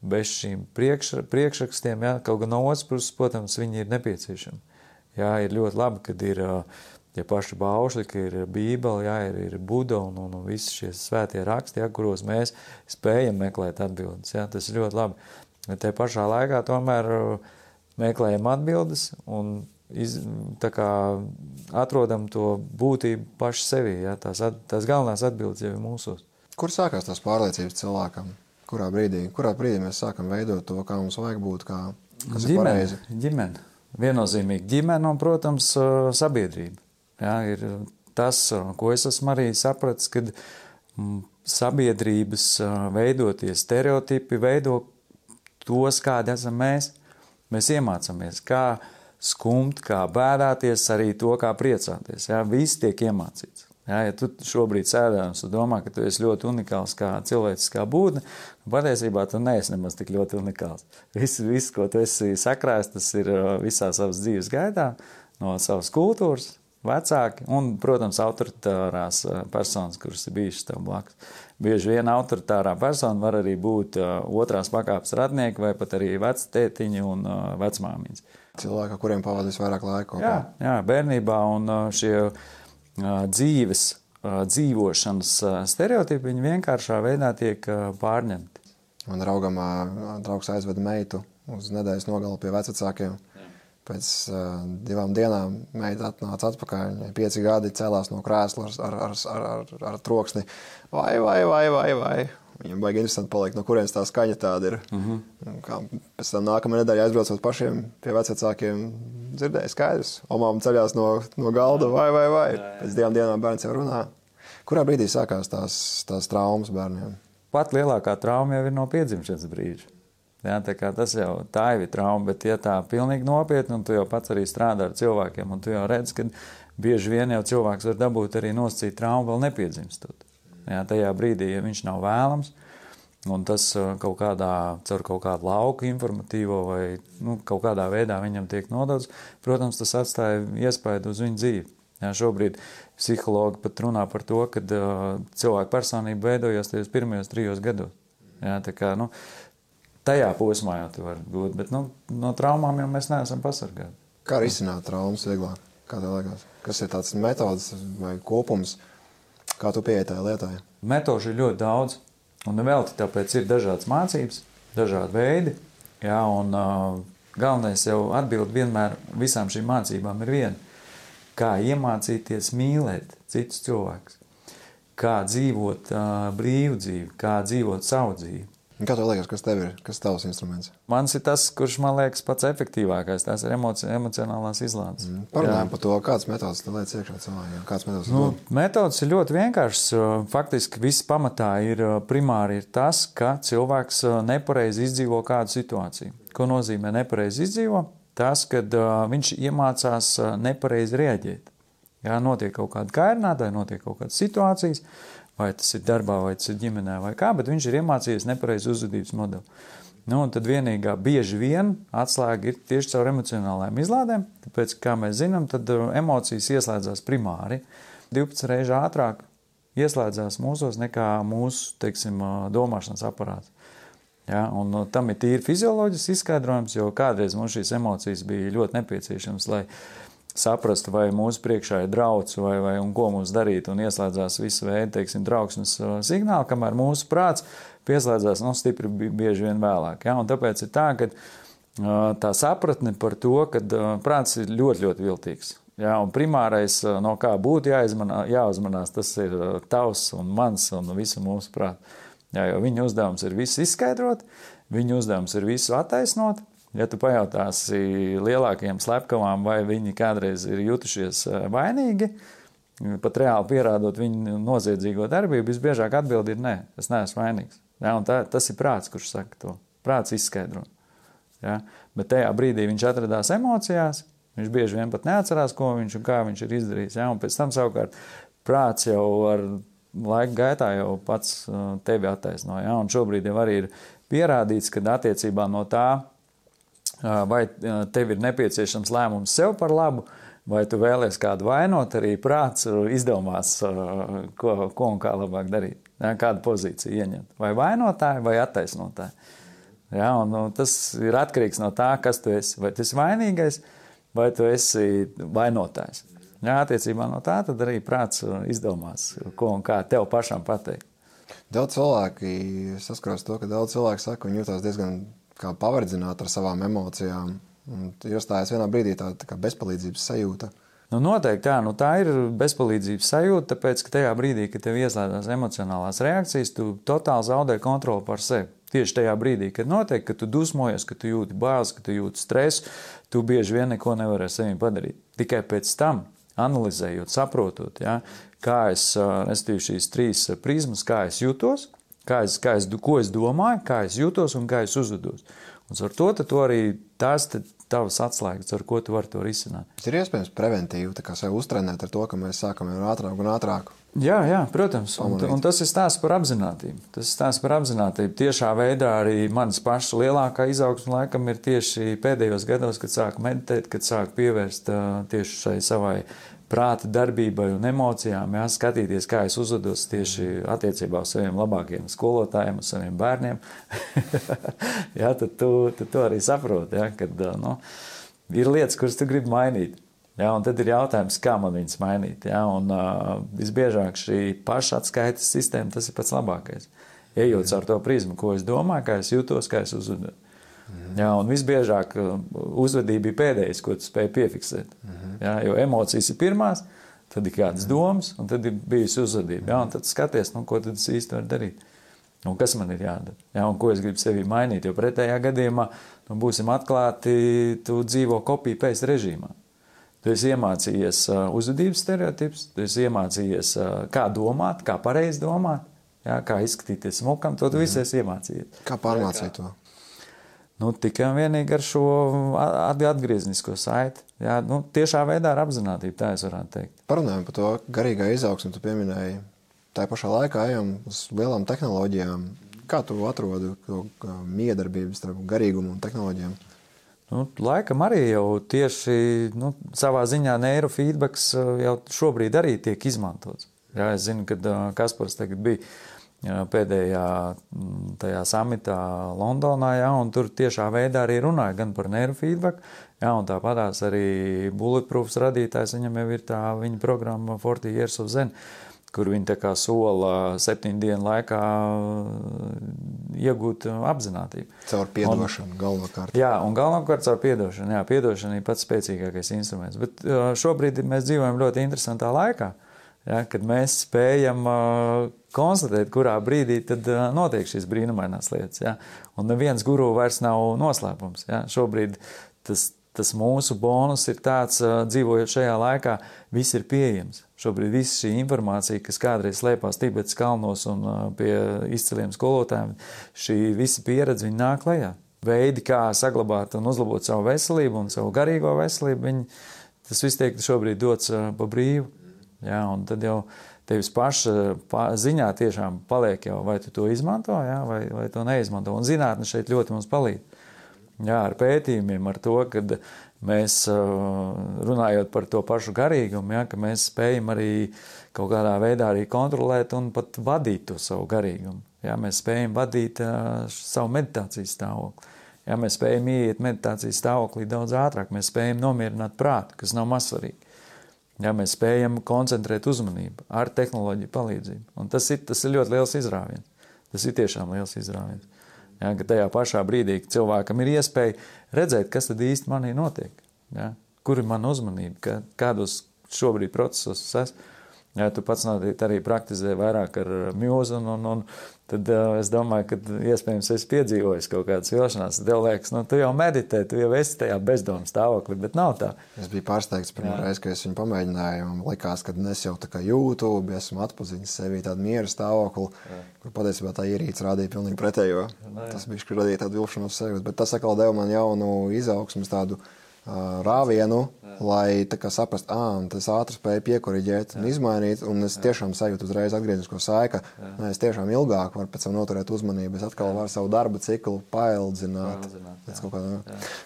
bez šīm priekš, priekšrakstiem, jā, kaut gan no otras puses, protams, viņi ir nepieciešami. Jā, ir ļoti labi, kad ir ja paši baušļi, ka ir bībeli, jā, ir, ir Buda un, un, un visi šie svētie raksti, jā, kuros mēs spējam meklēt atbildes. Jā, tas ir ļoti labi. Bet te pašā laikā tomēr meklējam atbildes un iz, kā, atrodam to būtību paši sevī. Ja? Tās, at, tās galvenās atbildes jau ir mūsos. Kur sākās tās pārliecības cilvēkam? Kurā brīdī, kurā brīdī mēs sākam veidot to, kā mums vajag būt, kā, kas ģimene, ir pareizi? Ģimene. Viennozīmīgi ģimene un, protams, sabiedrība. Ja, ir tas, ko es esmu arī sapratis, kad sabiedrības veidotie stereotipi veido tos, kādi esam mēs. Mēs iemācāmies, kā skumt, kā bēdāties, arī to, kā priecāties. Jā, viss tiek iemācīts. Jā, ja tu šobrīd sēdē un domā, ka tu esi ļoti unikāls kā cilvēciskā būtne, patiesībā tu neesi nemaz tik ļoti unikāls. Viss, viss, ko tu esi sakrājis, tas ir uh, visā savas dzīves gaitā, no savas kultūras, vecāki un, protams, autoritārās uh, personas, kuras ir bijušas tev blakus. Bieži vien autoritārā persona var arī būt uh, otrās pakāpes radnieki vai pat arī vectētiņi un vecmāmiņas cilvēki, kuriem pavadīs vairāk laika. Jā, jā, bērnībā un šie dzīves, dzīvošanas stereotipi viņi vienkāršā veidā tiek pārņemti. Man draugam draugs aizveda meitu uz nedēļas nogali pie vecākiem. Pēc uh, divām dienām meita atnāca atpakaļ. Viņai pieci gadi cēlās no krēsla ar, ar, ar, ar, ar troksni. Vai, vai, vai, vai, vai. Viņam baigi interesanti palikt, no kurienes tā skaņa tāda ir. Uh mhm. -huh. Kā pēc tam nākamā nedēļa aizbraucot pašiem pie vecākiem, dzirdēja skaidrs. Omām ceļās no, no galda vai, vai, vai. Pēc divām dienām bērns jau runā. Kurā brīdī sākās tās, tās traumas bērniem? Pat lielākā trauma jau ir no piedzimšanas brīža. Jā, tas jau tā ir trauma, bet ja tā pilnīgi nopietni, un tu jau pats arī strādā ar cilvēkiem, un tu jau redz, ka bieži vien jau cilvēks var dabūt arī nosacīt traumu vēl nepiedzimstot. Jā, tajā brīdī, ja viņš nav vēlams, Un tas kaut kādā, caur kaut kādu lauku informatīvo vai nu, kaut kādā veidā viņam tiek nodots, protams, tas atstāja iespēju uz viņu dzīvi. Jā, šobrīd psihologi pat runā par to, ka uh, cilvēka personība veidojas tajos pirmajos trijos gados. Jā, tā kā, nu, tajā posmā jau tu vari gūt, bet nu, no traumām jau mēs neesam pasargāti. Kā risināt traumas vieglāk? Kā tev liekas? Kas ir tāds metods vai kopums, kā tu pieeji tajā lietā? Metožu ir ļoti daudz. Un vēl tāpēc ir dažādas mācības, dažādi veidi. Jā, un, uh, galvenais jau atbild vienmēr visām šīm mācībām ir viena. Kā iemācīties mīlēt citus cilvēkus, kā dzīvot uh, brīvu dzīvi, kā dzīvot savu dzīvi. Kā tev liekas, kas tev ir? Kas tavs instruments? Mans ir tas, kurš man liekas pats efektīvākais. Tas ir emoci emocionālās izlādes. Mm. Parunājam par to, kādas metodas tu lietas iekšā cilvēkiem. Kādas metodas? Nu, metodas ir ļoti vienkāršas. Faktiski viss pamatā ir primāri ir tas, ka cilvēks nepareizi izdzīvo kādu situāciju. Ko nozīmē nepareizi izdzīvo? Tas, kad viņš iemācās nepareizi rēģēt. Jā, notiek kaut kāda kairinātāja, notiek kaut kādas situācijas, vai tas ir darbā, vai tas ir ģimenē, vai kā, bet viņš ir iemācījies nepareizu uzvedības modeli. Nu, un tad vienīgā bieži vien atslēga ir tieši caur emocionālajām izlādēm, tāpēc, kā mēs zinām, tad uh, emocijas ieslēdzās primāri 12 reizes ātrāk ieslēdzās mūsos nekā mūsu, teiksim, uh, domāšanas aparāts. Ja, un uh, tam ir tīri fizioloģisks izskaidrojums, jo kādreiz mums šīs emocijas bija ļoti nepieciešamas, lai saprast, vai mūsu priekšā ir drauds vai, vai ko mums darīt, un ieslēdzās visu veidu, teiksim, trauksmes uh, signāli, kamēr mūsu prāts pieslēdzās nu, stipri bieži vien vēlāk. Ja? Un tāpēc ir tā, ka uh, tā sapratne par to, ka uh, prāts ir ļoti, ļoti viltīgs. Ja, un primārais, no kā būtu jāizmanā, jāuzmanās, tas ir tavs un mans un visu mūsu prātu. Ja, jo viņa uzdevums ir visu izskaidrot, viņa uzdevums ir visu attaisnot, Ja tu pajautāsi lielākajiem slepkavām, vai viņi kādreiz ir jutušies eh, vainīgi, pat reāli pierādot viņu noziedzīgo darbību, visbiežāk atbild ir nē, es neesmu vainīgs. Ja, tā, tas ir prāts, kurš saka to. Prāts izskaidro. Ja, bet tajā brīdī viņš atradās emocijās, viņš bieži vien pat neatcerās, ko viņš un kā viņš ir izdarījis. Ja, un pēc tam savukārt prāts jau ar laika gaitā jau pats eh, tevi attaisno. Ja, un šobrīd jau arī ir pierādīts, ka attiecībā no tā, vai tev ir nepieciešams lēmums sev par labu, vai tu vēlies kādu vainot, arī prāts izdomās, ko, ko un kā labāk darīt, ja, kādu pozīciju ieņemt. Vai vainotāji, vai attaisnotāji. Ja, un, nu, tas ir atkarīgs no tā, kas tu esi. Vai tu esi vainīgais, vai tu esi vainotājs. Ja, attiecībā no tā arī prāts izdomās, ko un kā tev pašam pateikt. Daudz cilvēki saskaras to, ka daudz cilvēku saka, ka viņi jūtas diezgan kā pavardzināt ar savām emocijām. Un iestājas vienā brīdī tāda tā bezpalīdzības sajūta. Nu, noteikti tā, nu, tā ir bezpalīdzības sajūta, tāpēc ka tajā brīdī, kad tev ieslēdzas emocionālās reakcijas, tu totāli zaudē kontroli pār sevi. Tieši tajā brīdī, kad notiek, kad tu dusmojies, kad tu jūti bāzi, kad tu jūti stresu, tu bieži vien neko nevari ar sevi padarīt. Tikai pēc tam, analizējot, saprotot, ja, kā es, restīvi šīs trīs prizmas, kā es jūtos, Kā es, kā es, ko es domāju, kā es jūtos un kā es uzvedos. Un ar to, to arī tās tavas atslēgas, ar ko tu vari to risināt. Tas ir iespējams preventīvi, kā sev uztrenēt ar to, ka mēs sākam jau ātrāk un ātrāk. Jā, jā, protams. Un, un tas ir stāsts par apziņotību. Tas ir stāsts par apziņotību. Tiešā veidā arī manas pašas lielākā izaugsme laikam ir tieši pēdējos gados, kad sāku meditēt, kad sāku pievērst tieši šai savai prāta darbībai un emocijām, jā, skatīties, kā es uzvedos tieši attiecībā uz saviem labākajiem skolotājiem, uz saviem bērniem. [laughs] jā, tad, tu, tad tu arī saproti, jā, ka nu, ir lietas, kuras tu gribi mainīt. Jā, un tad ir jautājums, kā man viņas mainīt. Jā, un, uh, visbiežāk šī paša atskaites sistēma tas ir pats labākais. Ejot caur to prizmu, ko es domāju, kā es jūtos, kā es uzvedos. Mhm. Jā, un visbiežāk uh, uzvedība ir pēdējais, ko tu spēj piefiksēt. Mhm. Jā, jo emocijas ir pirmās, tad ir kādas domas, un tad ir bijusi uzvedība. Jā, un tad skaties, nu, ko tad es īsti varu darīt. Un kas man ir jādara? Jā, un ko es gribu sevī mainīt? Jo pretējā gadījumā, nu, būsim atklāti, tu dzīvo kopiju pēc režīmā. Tu esi iemācījies uh, uzvedības stereotipus, tu esi iemācījies, uh, kā domāt, kā pareizi domāt, jā, kā izskatīties smukam. To tu mm. visu esi iemācījies. Kā pārmācīt to? Nu, tikai un vienīgi ar šo atgrieznisko saiti. Jā, nu, tiešā veidā ar apziņotību, tā es varētu teikt. Parunājot par to garīgā izaugsmu, tu pieminēji, tā pašā laikā ejam uz lielām tehnoloģijām. Kā tu atrodi to miedarbību starp garīgumu un tehnoloģijām? Nu, laikam arī jau tieši nu, savā ziņā neirofeedbacks jau šobrīd arī tiek izmantots. Jā, es zinu, ka Kaspars tagad bija pēdējā tajā samitā Londonā, jā, un tur tiešā veidā arī runāja gan par neirofeedback, jā, un tāpatās arī Bulletproofs radītājs, viņam jau ir tā viņa programma 40 Years of Zen, kur viņi tā kā sola septiņu dienu laikā iegūt apzinātību. Caur piedošanu galvenokārt. Jā, un galvenokārt caur piedošanu. Jā, piedošana ir pats spēcīgākais instruments. Bet šobrīd mēs dzīvojam ļoti interesantā laikā Ja, kad mēs spējam uh, konstatēt, kurā brīdī tad uh, notiek šīs brīnumainās lietas. Ja, un neviens guru vairs nav noslēpums. Ja, šobrīd tas, tas mūsu bonus ir tāds, uh, dzīvojot šajā laikā, viss ir pieejams. Šobrīd viss šī informācija, kas kādreiz slēpās Tibetas kalnos un uh, pie izciliem skolotājiem, šī visa pieredze nāk lejā. Veidi, kā saglabāt un uzlabot savu veselību un savu garīgo veselību, viņi, tas viss tiek šobrīd dots uh, pa brīvu. Ja, un tad jau tevis paša pa, ziņā tiešām paliek jau, vai tu to izmanto, ja, vai, vai to neizmanto. Un zinātne šeit ļoti mums palīdz. Jā, ar pētījumiem, ar to, ka mēs runājot par to pašu garīgumu, ja, ka mēs spējam arī kaut kādā veidā arī kontrolēt un pat vadīt to savu garīgumu. Ja, mēs spējam vadīt uh, savu meditācijas stāvokli. Ja, mēs spējam ieiet meditācijas stāvoklī daudz ātrāk, mēs spējam nomierināt prātu, kas nav mazsvarīgi. Ja mēs spējam koncentrēt uzmanību ar tehnoloģiju palīdzību. Un tas ir, tas ir ļoti liels izrāviens. Tas ir tiešām liels izrāviens. Ja, ka tajā pašā brīdī cilvēkam ir iespēja redzēt, kas tad īsti manī notiek. Ja, kur ir mana uzmanība, ka, kādos šobrīd procesos es esmu. Ja, tu pats arī praktizē vairāk ar mūzu, un, un, un tad uh, es domāju, ka iespējams esi piedzīvojis kaut kādas vilšanās. Tev liekas, nu, tu jau meditē, tu jau esi tajā bezdomu stāvoklī, bet nav tā. Es biju pārsteigts pirmā reize, kad es viņu pamēģināju. Man likās, ka es jau tā kā jūtu, esmu atpazinis sevi tādu mieru stāvokli, Jā. kur patiesībā tā ierīce rādīja pilnīgi pretējo. Jā. Tas bija, ka radīja tādu vilšanos sevi, bet tas atkal deva man jaunu izaugsmu, tādu rāvienu, Jā. lai saprastu, ah, tas ātri spēja piekoriģēt un izmainīt. Un es tiešām sajūtu uzreiz atgrieznisko saika. Nē, es tiešām ilgāk varu pēc tam noturēt uzmanību. Es atkal varu savu darba ciklu paildzināt.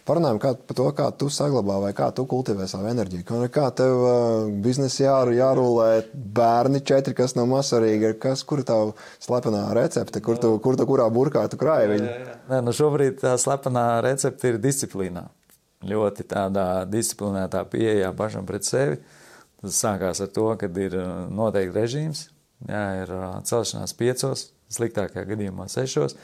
Parunājam kā, par to, kā tu saglabā vai kā tu kultivē savu enerģiju. Kā tev uh, biznesa jā, jārūlē bērni četri, kas nav mazsvarīgi, kas, kur ir tava slepenā recepte, kur tu, kur tu kurā burkā tu krāji viņu? Nē, nu šobrīd tā slepenā recepte ir disciplīnā ļoti tādā disciplinētā pieejā pašam pret sevi. Tas sākās ar to, ka ir uh, noteikti režīms, jā, ir uh, celšanās piecos, sliktākajā gadījumā sešos.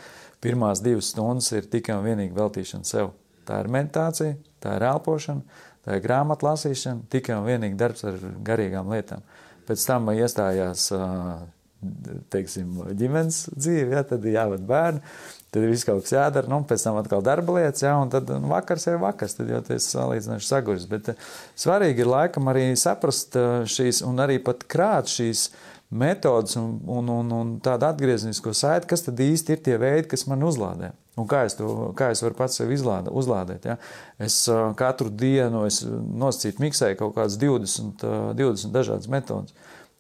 Pirmās divas stundas ir tikai un vienīgi veltīšana sev. Tā ir meditācija, tā ir elpošana, tā ir grāmatu lasīšana, tikai un vienīgi darbs ar garīgām lietām. Pēc tam iestājās uh, teiksim, ģimenes dzīve, ja, tad jāved bērni, Tad ir viss kaut kas jādara, nu, pēc tam atkal darba lietas, jā, un tad nu, vakars ir vakars, tad jau tas salīdzinoši saguris. Bet uh, svarīgi ir laikam arī saprast uh, šīs un arī pat krāt šīs metodas un, un, un, un tādu atgrieznisko saiti, kas tad īsti ir tie veidi, kas man uzlādē. Un kā es to kā es varu pats sev izlāda, uzlādēt? Ja? Es uh, katru dienu nosacītu miksēju kaut kādas 20, uh, 20 dažādas metodas.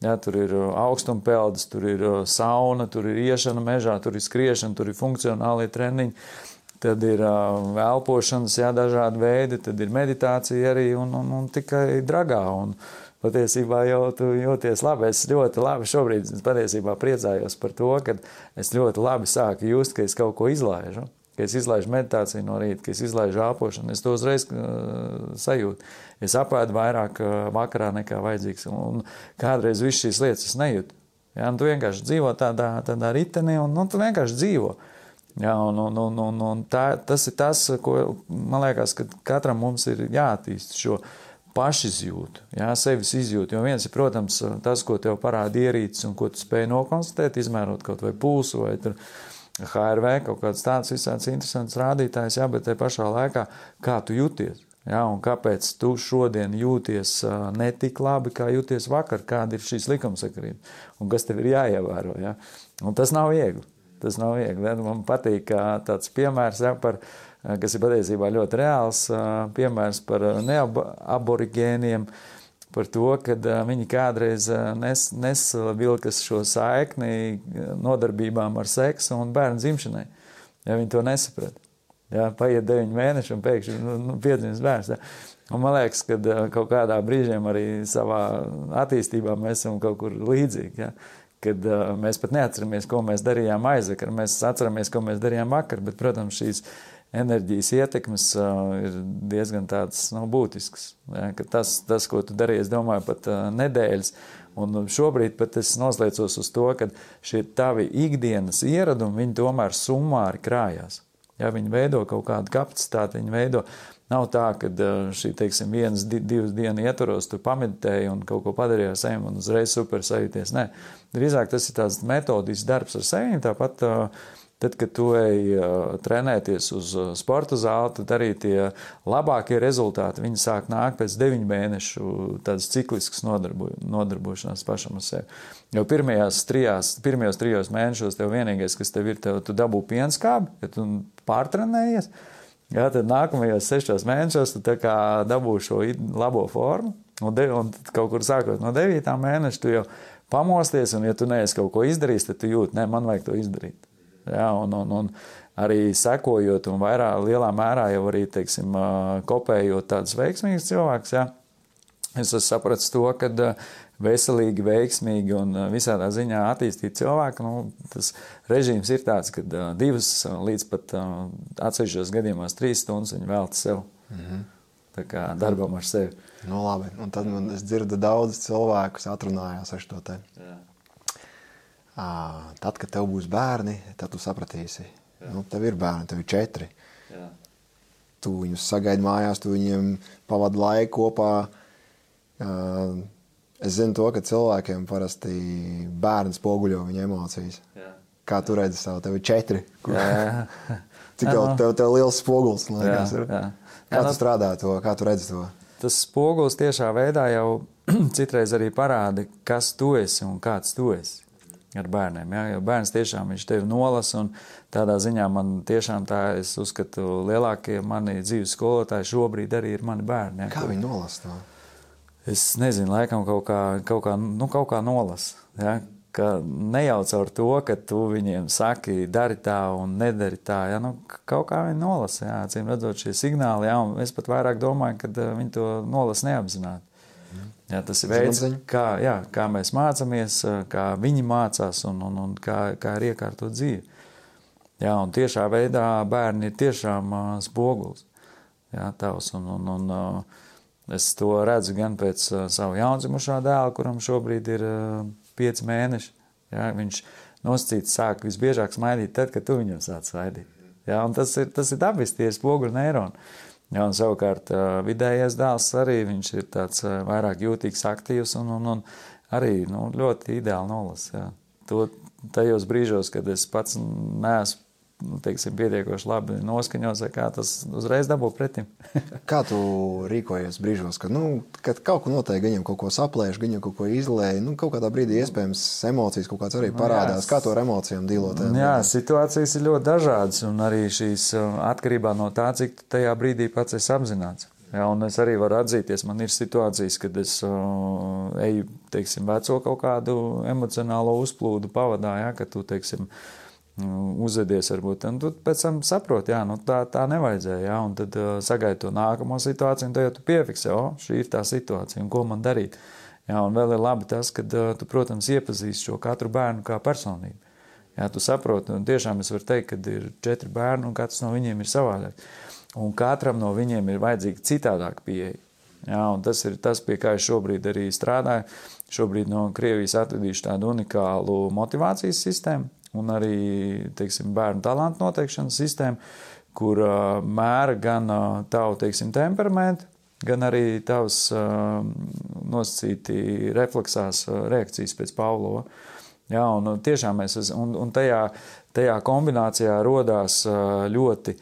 Ja, tur ir uh, augstumpeldis, tur ir uh, sauna, tur ir iešana mežā, tur ir skriešana, tur ir funkcionālie treniņi. Tad ir uh, elpošanas, jā, dažādi veidi, tad ir meditācija arī un, un, un tikai dragā. Un patiesībā jau tu jūties labi. Es ļoti labi šobrīd patiesībā priecājos par to, ka es ļoti labi sāku just, ka es kaut ko izlaižu. Kad es izlaižu meditāciju no rīta, kad es izlaižu elpošanu, es to uzreiz uh, sajūtu. Es apēdu vairāk uh, vakarā nekā vajadzīgs. Un kādreiz visas šīs lietas es nejūtu. Ja, tu vienkārši dzīvo tādā, tādā ritenī, un nu, tu vienkārši dzīvo. Ja, un, un, un, un, un tā, tas ir tas, ko man liekas, ka katram mums ir jāattīst šo pašizjūtu, jā, sevis izjūtu. Jo viens ir, protams, tas, ko tev parāda ierīces un ko tu spēj nokonstatēt, izmērot kaut vai pulsu vai tur HRV, kaut kāds tāds visāds interesants rādītājs, jā, bet te pašā laikā, kā tu jūties. Ja, un kāpēc tu šodien jūties netik labi, kā jūties vakar, kāda ir šīs likumsakarība un kas tev ir jāievēro. Ja? Un tas nav viegli. Tas nav viegli. Ja? Man patīk tāds piemērs, ja, par, kas ir patiesībā ļoti reāls piemērs par neaborigēniem. Par to, ka uh, viņi kādreiz uh, nes, nesavilkas šo saikni nodarbībām ar seksu un bērnu dzimšanai. Ja viņi to nesaprata. Ja, paiet deviņi mēneši un pēkšņi nu, nu, piedzimst bērns. Ja. Un man liekas, ka kaut kādā brīdī arī savā attīstībā mēs esam kaut kur līdzīgi. Ja? Kad uh, mēs pat neatceramies, ko mēs darījām aizvakar. Mēs atceramies, ko mēs darījām vakar, bet, protams, šīs enerģijas ietekmes uh, ir diezgan tāds nu, būtisks. Ja? Tas, tas, ko tu darīji, es domāju, pat uh, nedēļas. Un šobrīd pat es noslēdzos uz to, ka šie tavi ikdienas ieradumi, viņi tomēr summāri krājās. Ja viņi veido kaut kādu kapacitāti, viņi veido Nav tā, ka šī, teiksim, vienas, divas dienas ietvaros tu pameditēji un kaut ko padarīji ar sevi un uzreiz super sajūties. Nē, drīzāk tas ir tāds metodisks darbs ar sevi. Tāpat, tad, kad tu ej trenēties uz sporta zāli, tad arī tie labākie rezultāti, viņi sāk nākt pēc deviņu mēnešu tādas cikliskas nodarbo, nodarbošanās pašam ar sevi. Jo pirmajās trijās, pirmajos trijos mēnešos tev vienīgais, kas tev ir, tev, tu dabū pienskābi, ja tu pārtrenējies. Jā, tad nākamajos sešos mēnešos tu dabū šo labo formu. Un, de, un kaut kur sākot no 9. mēneša, tu jau pamosties, un, ja tu neesi kaut ko izdarījis, tad tu jūti, ne, man vajag to izdarīt. Jā, un, un, un arī sekojot, un vairāk, lielā mērā jau arī, teiksim, kopējot tādus veiksmīgus cilvēkus, jā, es esmu sapratis to, ka veselīgi, veiksmīgi un visādā ziņā attīstīti cilvēki. Nu, tas režīms ir tāds, ka divas līdz pat atsevišķos gadījumos trīs stundas viņi velta sev. Mm -hmm. Tā kā darbam ar sevi. Nu, labi, un tad man, es dzirdu daudz cilvēkus atrunājās ar šo te. Jā. Tad, kad tev būs bērni, tad tu sapratīsi. Jā. Nu, tev ir bērni, tev ir četri. Jā. Tu viņus sagaidi mājās, tu viņiem pavadi laiku kopā. Es zinu to, ka cilvēkiem parasti bērns spoguļo viņa emocijas. Jā. Kā tu redzi savu, tev ir četri. Kur... Jā, jā. [laughs] Cik jau tev, tev liels spogulis, liekas, ir? Jā. Kā tu strādā to, kā tu redzi to? Tas spogulis tiešā veidā jau [clears throat] citreiz arī parāda, kas tu esi un kāds tu esi ar bērniem. Ja? Jo bērns tiešām viņš tevi nolasa, un tādā ziņā man tiešām tā, es uzskatu, lielākie mani dzīves skolotāji šobrīd arī ir mani bērni. Ja? Kā viņi nolasa to? es nezinu, laikam kaut kā, kaut kā, nu, kaut kā nolas. Ja? Ka nejauc ar to, ka tu viņiem saki, dari tā un nedari tā. Ja? Nu, kaut kā viņi nolasa, jā, acīm redzot šie signāli, jā, un es pat vairāk domāju, ka uh, viņi to nolasa neapzināti. Jā, tas ir veids, kā, jā, kā mēs mācāmies, kā viņi mācās un, un, un kā, kā ir iekārtot dzīvi. Jā, un tiešā veidā bērni ir tiešām uh, spogulis. Jā, tavs un, un, un uh, Es to redzu gan pēc savu jaundzimušā dēla, kuram šobrīd ir pieci mēneši. Ja, viņš nosacīts sāk visbiežāk smaidīt tad, kad tu viņam sāc smaidīt. Ja, tas ir, tas ir dabiski, tie ir spoguļu neironi. Ja, un savukārt vidējais dēls arī viņš ir tāds vairāk jūtīgs, aktīvs un, un, un arī nu, ļoti ideāli nolas. Ja. To tajos brīžos, kad es pats neesmu nu, teiksim, pietiekoši labi noskaņots, kā tas uzreiz dabū pretim. [laughs] kā tu rīkojies brīžos, kad, nu, kad kaut ko notiek, viņam kaut ko saplēš, viņam kaut ko izlēja, nu, kaut kādā brīdī iespējams emocijas kaut kāds arī nu, parādās. Jā, kā to ar emocijām dīlot? Jā, situācijas ir ļoti dažādas, un arī šīs uh, atkarībā no tā, cik tajā brīdī pats esi apzināts. Jā, un es arī varu atzīties, man ir situācijas, kad es uh, eju, teiksim, veco kaut kādu emocionālo uzplūdu pavadā, jā, ka tu, teiksim, uh, Nu, uzvedies, varbūt. Un tu pēc tam saproti, jā, nu, tā, tā nevajadzēja. Jā, un tad uh, sagaidi to nākamo situāciju, un tad tu piefiksē, o, šī ir tā situācija, un ko man darīt. Jā, un vēl ir labi tas, ka uh, tu, protams, iepazīsti šo katru bērnu kā personību. Jā, tu saproti, un tiešām es varu teikt, ka ir četri bērni, un katrs no viņiem ir savādāks. Un katram no viņiem ir vajadzīga citādāka pieeja. Jā, tas ir tas, pie kā es šobrīd arī strādāju. Šobrīd no Krievijas atradīšu tādu unikālu motivācijas sistēmu, un arī teiksim, bērnu talantu noteikšanas sistēma, kur uh, mēra gan uh, tavu teiksim, temperamentu, gan arī tavs uh, nosacīti refleksās uh, reakcijas pēc Pāvlova. Jā, un tiešām mēs, un, un tajā, tajā kombinācijā rodās uh, ļoti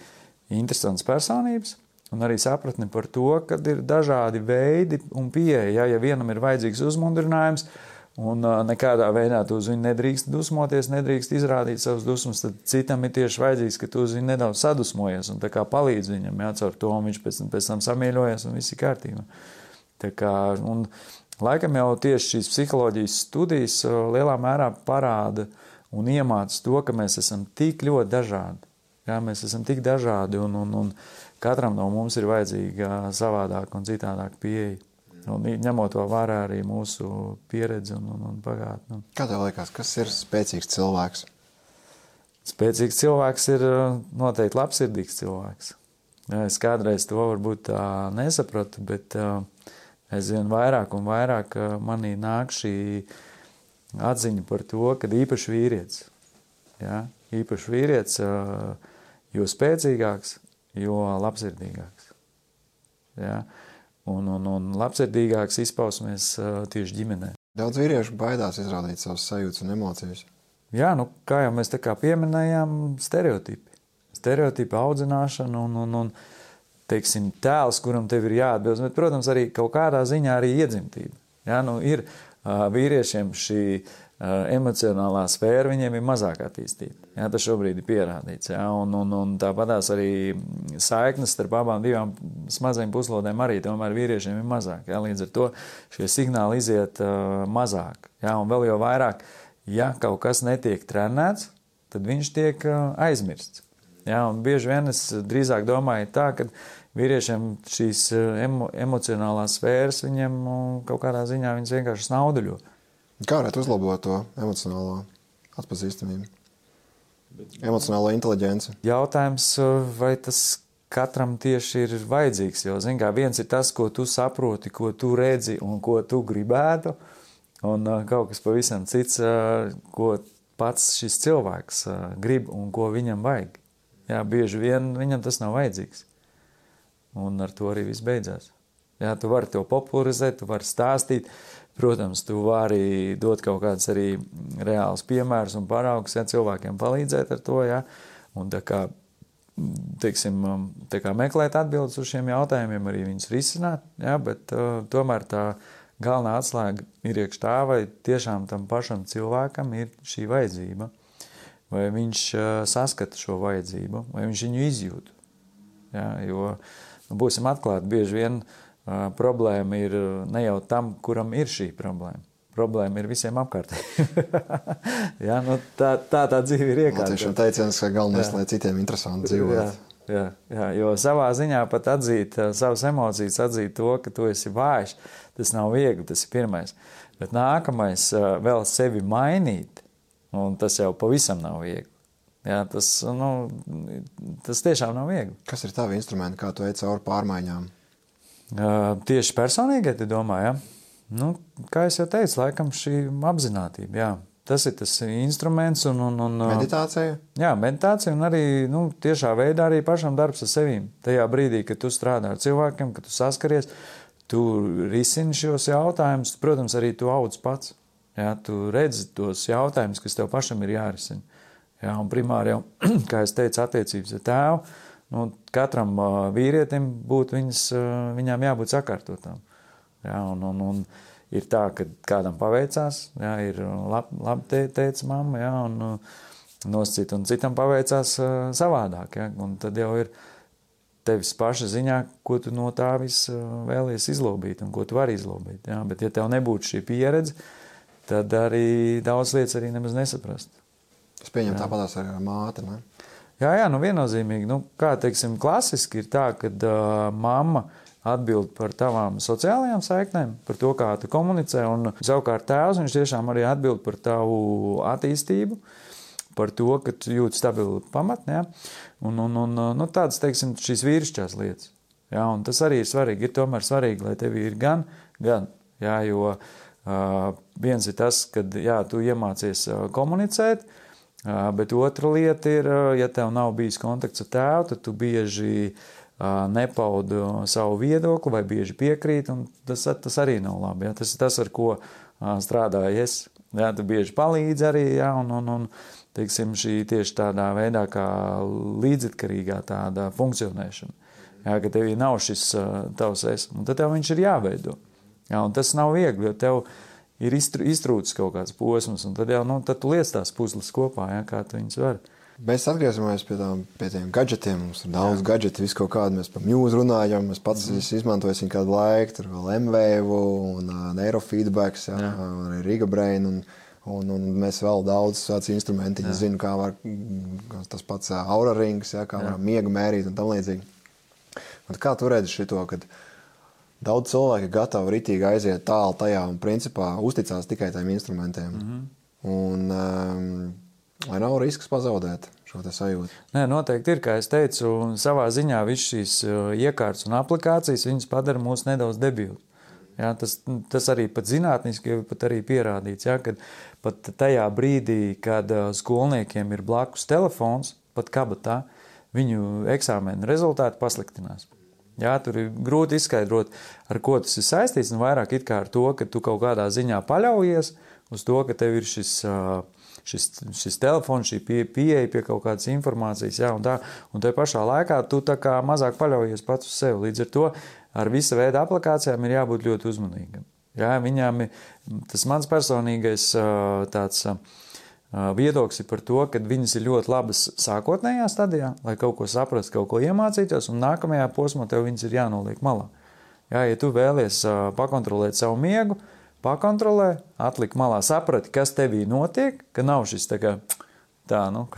interesants personības, un arī sapratni par to, ka ir dažādi veidi un pieeja. Ja, ja vienam ir vajadzīgs uzmundrinājums, uh, Un nekādā veidā tu uz viņu nedrīkst dusmoties, nedrīkst izrādīt savus dusmas. Tad citam ir tieši vajadzīgs, ka tu uz viņu nedaudz sadusmojies un palīdz viņam, jā, caur to viņš pēc, pēc tam samīļojas un viss ir kārtībā. Tā kā, un, laikam jau tieši šīs psiholoģijas studijas lielā mērā parāda un iemāca to, ka mēs esam tik ļoti dažādi. Jā, mēs esam tik dažādi, un, un, un katram no mums ir vajadzīga savādāka un citādāka pieeja. Un ņemot to vērā arī mūsu pieredzi un, un, un pagātni. Kā tev liekas, kas ir spēcīgs cilvēks? Spēcīgs cilvēks ir noteikti labsirdīgs cilvēks. Jā, es kādreiz to varbūt tā nesapratu, bet aizvien vairāk un vairāk manī nāk šī atziņa par to, ka īpaši vīrietis, ja, īpaši vīrietis, jo spēcīgāks, jo labsirdīgāks. Ja, un, un, un labsirdīgāks izpausmies tieši ģimenē. Daudz vīriešu baidās izrādīt savas sajūtas un emocijas. Jā, nu, kā jau mēs tā kā pieminējām, stereotipi. Stereotipi audzināšana un, un, un teiksim, tēls, kuram tev ir jāatbilst, bet, protams, arī kaut kādā ziņā arī iedzimtība. Ja, nu, ir uh, vīriešiem šī uh, emocionālā sfēra, viņiem ir mazāk attīstīta. Ja, tas šobrīd ir pierādīts. Ja, un, un, un tāpatās arī saiknes starp abām divām mazajām puslodēm arī tomēr vīriešiem ir mazāk. Ja, līdz ar to šie signāli iziet uh, mazāk. Ja, un vēl jau vairāk, ja kaut kas netiek trenēts, tad viņš tiek uh, aizmirsts. Ja, un bieži vien es drīzāk domāju tā, ka vīriešiem šīs emo, emocionālās sfēras, viņiem nu, kaut kādā ziņā vienkārši snauduļo. Kā varētu uzlabot to emocionālo atpazīstamību? Emocionālo inteligenci. Jautājums, vai tas katram tieši ir vajadzīgs, jo, zin kā, viens ir tas, ko tu saproti, ko tu redzi un ko tu gribētu, un kaut kas pavisam cits, ko pats šis cilvēks grib un ko viņam vajag. Jā, bieži vien viņam tas nav vajadzīgs. Un ar to arī viss beidzās. Jā, tu vari to popularizēt, tu vari stāstīt. Protams, tu vari dot kaut kādus arī reālus piemērus un paraugus, ja cilvēkiem palīdzēt ar to. Jā. Un tā kā, teiksim, tā kā meklēt atbildes uz šiem jautājumiem, arī viņus risināt. Jā, bet uh, tomēr tā galvenā atslēga ir iekš tā, vai tiešām tam pašam cilvēkam ir šī vajadzība, vai viņš uh, saskata šo vajadzību, vai viņš viņu izjūt. Jā, jo, Nu, būsim atklāti, bieži vien uh, problēma ir ne jau tam, kuram ir šī problēma. Problēma ir visiem apkārtējiem. [laughs] ja, nu, tā, tā tā dzīve ir iekārta. Tiešām teiciens, ka galvenais, jā. lai citiem interesanti dzīvot. Jā. Jā, jā, jo savā ziņā pat atzīt savas emocijas, atzīt to, ka tu esi vājš, tas nav viegli, tas ir pirmais. Bet nākamais vēl sevi mainīt, un tas jau pavisam nav viegli. Jā, tas, nu, tas tiešām nav viegli. Kas ir tavi instrumenti, kā tu ej cauri pārmaiņām? Tieši personīgi, ja domāju, ja? nu, kā jau teicu, laikam šī apziņotība. Jā. Tas ir tas instruments un, un, un meditācija. Jā, meditācija un arī nu, tiešā veidā arī pašam darbs ar sevīm. Tajā brīdī, kad tu strādā ar cilvēkiem, kad tu saskaries, tu risini šos jautājumus, protams, arī tu audz pats. Jā, tu redzi tos jautājumus, kas tev pašam ir jārisina. Jā, un primāri jau, [clears throat] kā es teicu, attiecības ar tēvu, nu, katram uh, vīrietim būtu viņas, uh, viņām jābūt sakārtotām. Jā, un, un, un ir tā, ka kādam paveicās, jā, ir labi lab te, teica mamma, jā, un uh, noscīt, un citam paveicās uh, savādāk, jā, un tad jau ir tevis paša ziņā, ko tu no tā viss vēlies izlobīt un ko tu vari izlobīt. Jā. Bet, ja tev nebūtu šī pieredze, tad arī daudz lietas arī nemaz nesaprast. Es pieņemu tāpatās ar māti. Ne? Jā, jā, nu viennozīmīgi. Nu, kā teiksim, klasiski ir tā, ka uh, mamma atbild par tavām sociālajām saiknēm, par to, kā tu komunicē, un savukārt tēvs viņš tiešām arī atbild par tavu attīstību, par to, ka tu jūti stabilu pamatni, ja? un, un, un nu, tādas, teiksim, šīs vīrišķās lietas. Ja? Un tas arī ir svarīgi. Ir tomēr svarīgi, lai tev ir gan, gan, ja? jo uh, viens ir tas, ka, jā, tu iemācies komunicēt, uh, Bet otra lieta ir, ja tev nav bijis kontakts ar tēvu, tad tu bieži nepaudi savu viedokli vai bieži piekrīt, un tas, tas arī nav labi. Ja? Tas ir tas, ar ko strādāju es. Ja? Tu bieži palīdzi arī, ja? un, un, un teiksim, šī tieši tādā veidā kā līdzatkarīgā tāda funkcionēšana. Ja? Ka tev nav šis tavs es, un tad tev viņš ir jāveido. Ja? Un tas nav viegli, jo tev ir ir iztrūcis kaut kāds posms, un tad jau nu, tad tu liec tās puzles kopā, ja, kā tu viņus vari. Mēs atgriežamies pie, tām, pie tiem gadgetiem. Mums ir daudz Jā. gadgetu, visu kaut kādu. Mēs par mūziku runājam, es pats mm. izmantoju kādu laiku, tur vēl MVU un uh, neurofeedback, ja, arī Riga Brain. Un, un, un mēs vēl daudz tādu instrumentu zinām, kā var tas pats aura rings, ja, kā Jā. var miega mērīt un tam līdzīgi. Un kā tu redzi šo, kad daudz cilvēku ir gatavi ritīgi aiziet tālu tajā un principā uzticās tikai tiem instrumentiem? Mm -hmm. Un, um, Lai nav risks pazaudēt šo sajūtu. Nē, noteikti ir. Kā jau teicu, savā ziņā visas šīs uh, iekārtas un aplikācijas padara mūs nedaudz debilus. Ja, tas, tas arī pat zinātniski pat arī pierādīts, ja, ka pat tajā brīdī, kad uh, skolniekiem ir blakus telefons, pat kabatā, viņu eksāmena rezultāti pasliktinās. Jā, tur ir grūti izskaidrot, ar ko tas ir saistīts, un vairāk it kā ar to, ka tu kaut kādā ziņā paļaujies uz to, ka tev ir šis uh, šis, šis telefons, šī pie, pieeja pie kaut kādas informācijas, jā, un tā, un tajā pašā laikā tu tā kā mazāk paļaujies pats uz sevi. Līdz ar to ar visa veida aplikācijām ir jābūt ļoti uzmanīgam. Jā, viņām ir tas mans personīgais tāds viedoklis par to, ka viņas ir ļoti labas sākotnējā stadijā, lai kaut ko saprastu, kaut ko iemācītos, un nākamajā posmā tev viņas ir jānoliek malā. Jā, ja tu vēlies pakontrolēt savu miegu, pakontrolē, atlika malā, saprati, kas tevī notiek, ka nav šis tā kā. Tā, nu,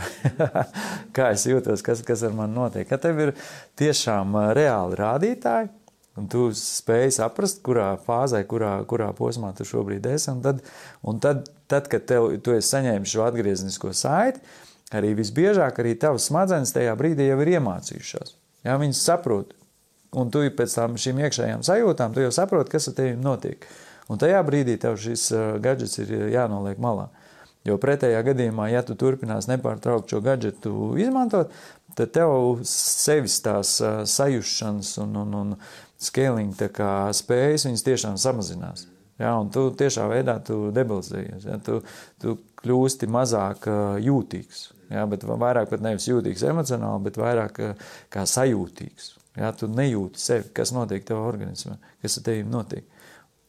[laughs] kā es jūtos, kas, kas ar mani notiek. Ka tev ir tiešām reāli rādītāji, un tu spēj saprast, kurā fāzē, kurā, kurā posmā tu šobrīd esi. Un tad, un tad, tad kad tev, tu esi saņēmis šo atgrieznisko saiti, arī visbiežāk arī tavas smadzenes tajā brīdī jau ir iemācījušās. Jā, viņas saprot, un tu pēc tam šīm iekšējām sajūtām, tu jau saproti, kas ar tevi notiek. Un tajā brīdī tev šis gadgets ir jānoliek malā. Jo pretējā gadījumā, ja tu turpinās nepārtraukt šo gadgetu izmantot, tad tev sevis tās sajūšanas un, un, un scaling spējas viņas tiešām samazinās. Ja, un tu tiešā veidā tu debilizējies. Ja, tu, tu kļūsti mazāk jūtīgs. Ja, bet vairāk pat nevis jūtīgs emocionāli, bet vairāk kā sajūtīgs. Ja, tu nejūti sevi, kas notiek tavā organismā, kas ar tevi notiek.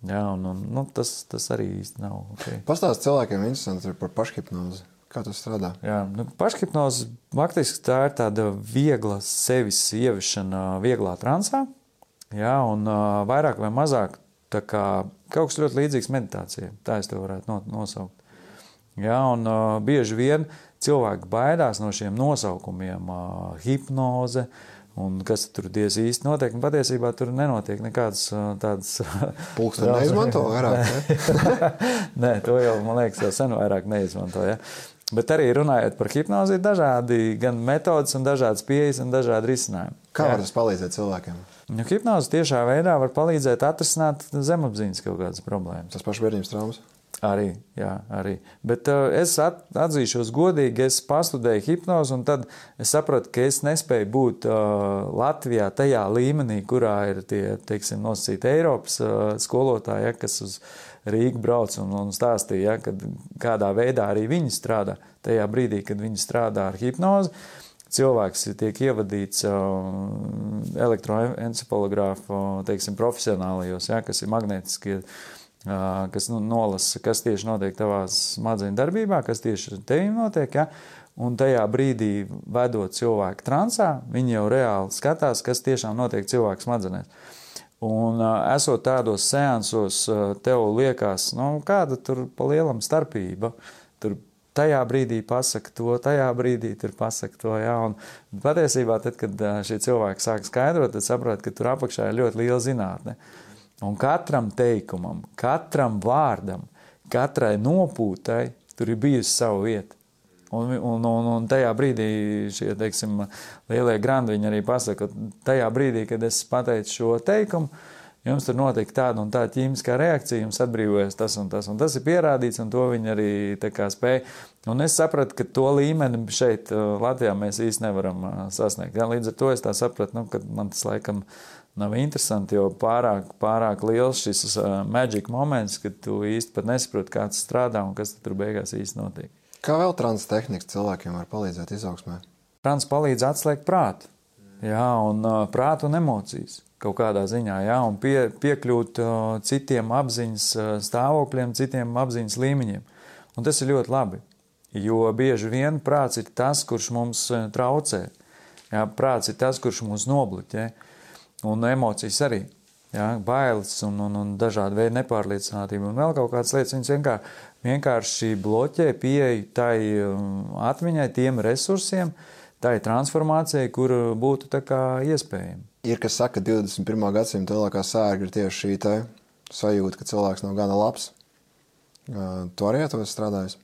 Jā, un, un nu, tas, tas arī īsti nav. Okay. Pastāstiet cilvēkiem interesanti par pašhipnozi. Kā tas strādā? Jā, nu, pašhipnoze faktiski tā ir tāda viegla sevis ieviešana, vieglā transā. Jā, un uh, vairāk vai mazāk kā, kaut kas ļoti līdzīgs meditācijai. Tā es to varētu nosaukt. Jā, un uh, bieži vien cilvēki baidās no šiem nosaukumiem uh, - hipnoze, Un kas tur diez īsti notiek? Un patiesībā tur nenotiek nekādas tādas. Pulksteņi neizmanto vairāk. Ne? [laughs] Nē, to jau, man liekas, jau sen vairāk neizmanto. Ja? Bet arī runājot par hipnozi, ir dažādi gan metodas, un dažādas pieejas un dažādi risinājumi. Kā var tas palīdzēt cilvēkiem? Nu, hipnoze tiešā veidā var palīdzēt atrisināt zemapziņas kaut kādas problēmas. Tas pašbērnības traumas. Arī, jā, arī. Bet uh, es at, atzīšos godīgi, es pastudēju hipnozi, un tad es sapratu, ka es nespēju būt uh, Latvijā tajā līmenī, kurā ir tie, teiksim, nosacīti Eiropas uh, skolotāji, ja, kas uz Rīgu brauc un, un stāstīja, ja, kad, kādā veidā arī viņi strādā. Tajā brīdī, kad viņi strādā ar hipnozi, cilvēks tiek ievadīts elektroencefalogrāfu, teiksim, profesionālajos, ja, kas ir magnētiskie kas nu, nolasa, kas tieši notiek tavā smadzeņu darbībā, kas tieši tevi notiek. Ja? Un tajā brīdī, vedot cilvēku transā, viņi jau reāli skatās, kas tiešām notiek cilvēka smadzenēs. Un, esot tādos seansos, tev liekas, nu, kāda tur pa lielam starpība. Tur tajā brīdī pasaka to, tajā brīdī tur pasaka to. Jā, un patiesībā, tad, kad šie cilvēki sāk skaidrot, tad saprot, ka tur apakšā ir ļoti liela zinātne. Un katram teikumam, katram vārdam, katrai nopūtai tur ir bijusi sava vieta. Un, un, un, un tajā brīdī šie teiksim, lielie grandi arī pasaka, ka tajā brīdī, kad es pateicu šo teikumu, jums tur notiek tāda un tāda ķīmiskā reakcija, jums atbrīvojas tas un tas. Un tas ir pierādīts, un to viņi arī spēja. Un es sapratu, ka to līmeni šeit, Latvijā, mēs īsti nevaram sasniegt. Ja? Līdz ar to es sapratu, nu, ka man tas laikam nav interesanti, jo pārāk, pārāk liels šis uh, maģisks moments, kad tu īsti pat nesaproti, kā tas strādā un kas tur beigās īsti notiek. Kā vēl trans tehnikas cilvēkiem var palīdzēt izaugsmē? Trans palīdz atslēgt prātu, jā, un uh, prātu un emocijas kaut kādā ziņā, jā, un pie, piekļūt uh, citiem apziņas uh, stāvokļiem, citiem apziņas līmeņiem. Un tas ir ļoti labi. Jo bieži vien prāts ir tas, kurš mums traucē. Jā, prāts ir tas, kurš mūs nobloķē. Un emocijas arī. Jā, bailes un, un, un dažādi veidi nepārliecinātība un vēl kaut kādas lietas. Viņas vienkārši, vienkārši bloķē pieeju tai atmiņai, tiem resursiem, tai transformācijai, kur būtu iespējama. Ir kas saka, ka 21. gadsimta lielākā sērga ir tieši šī sajūta, ka cilvēks nav gana labs. Tu arī ar to strādājies?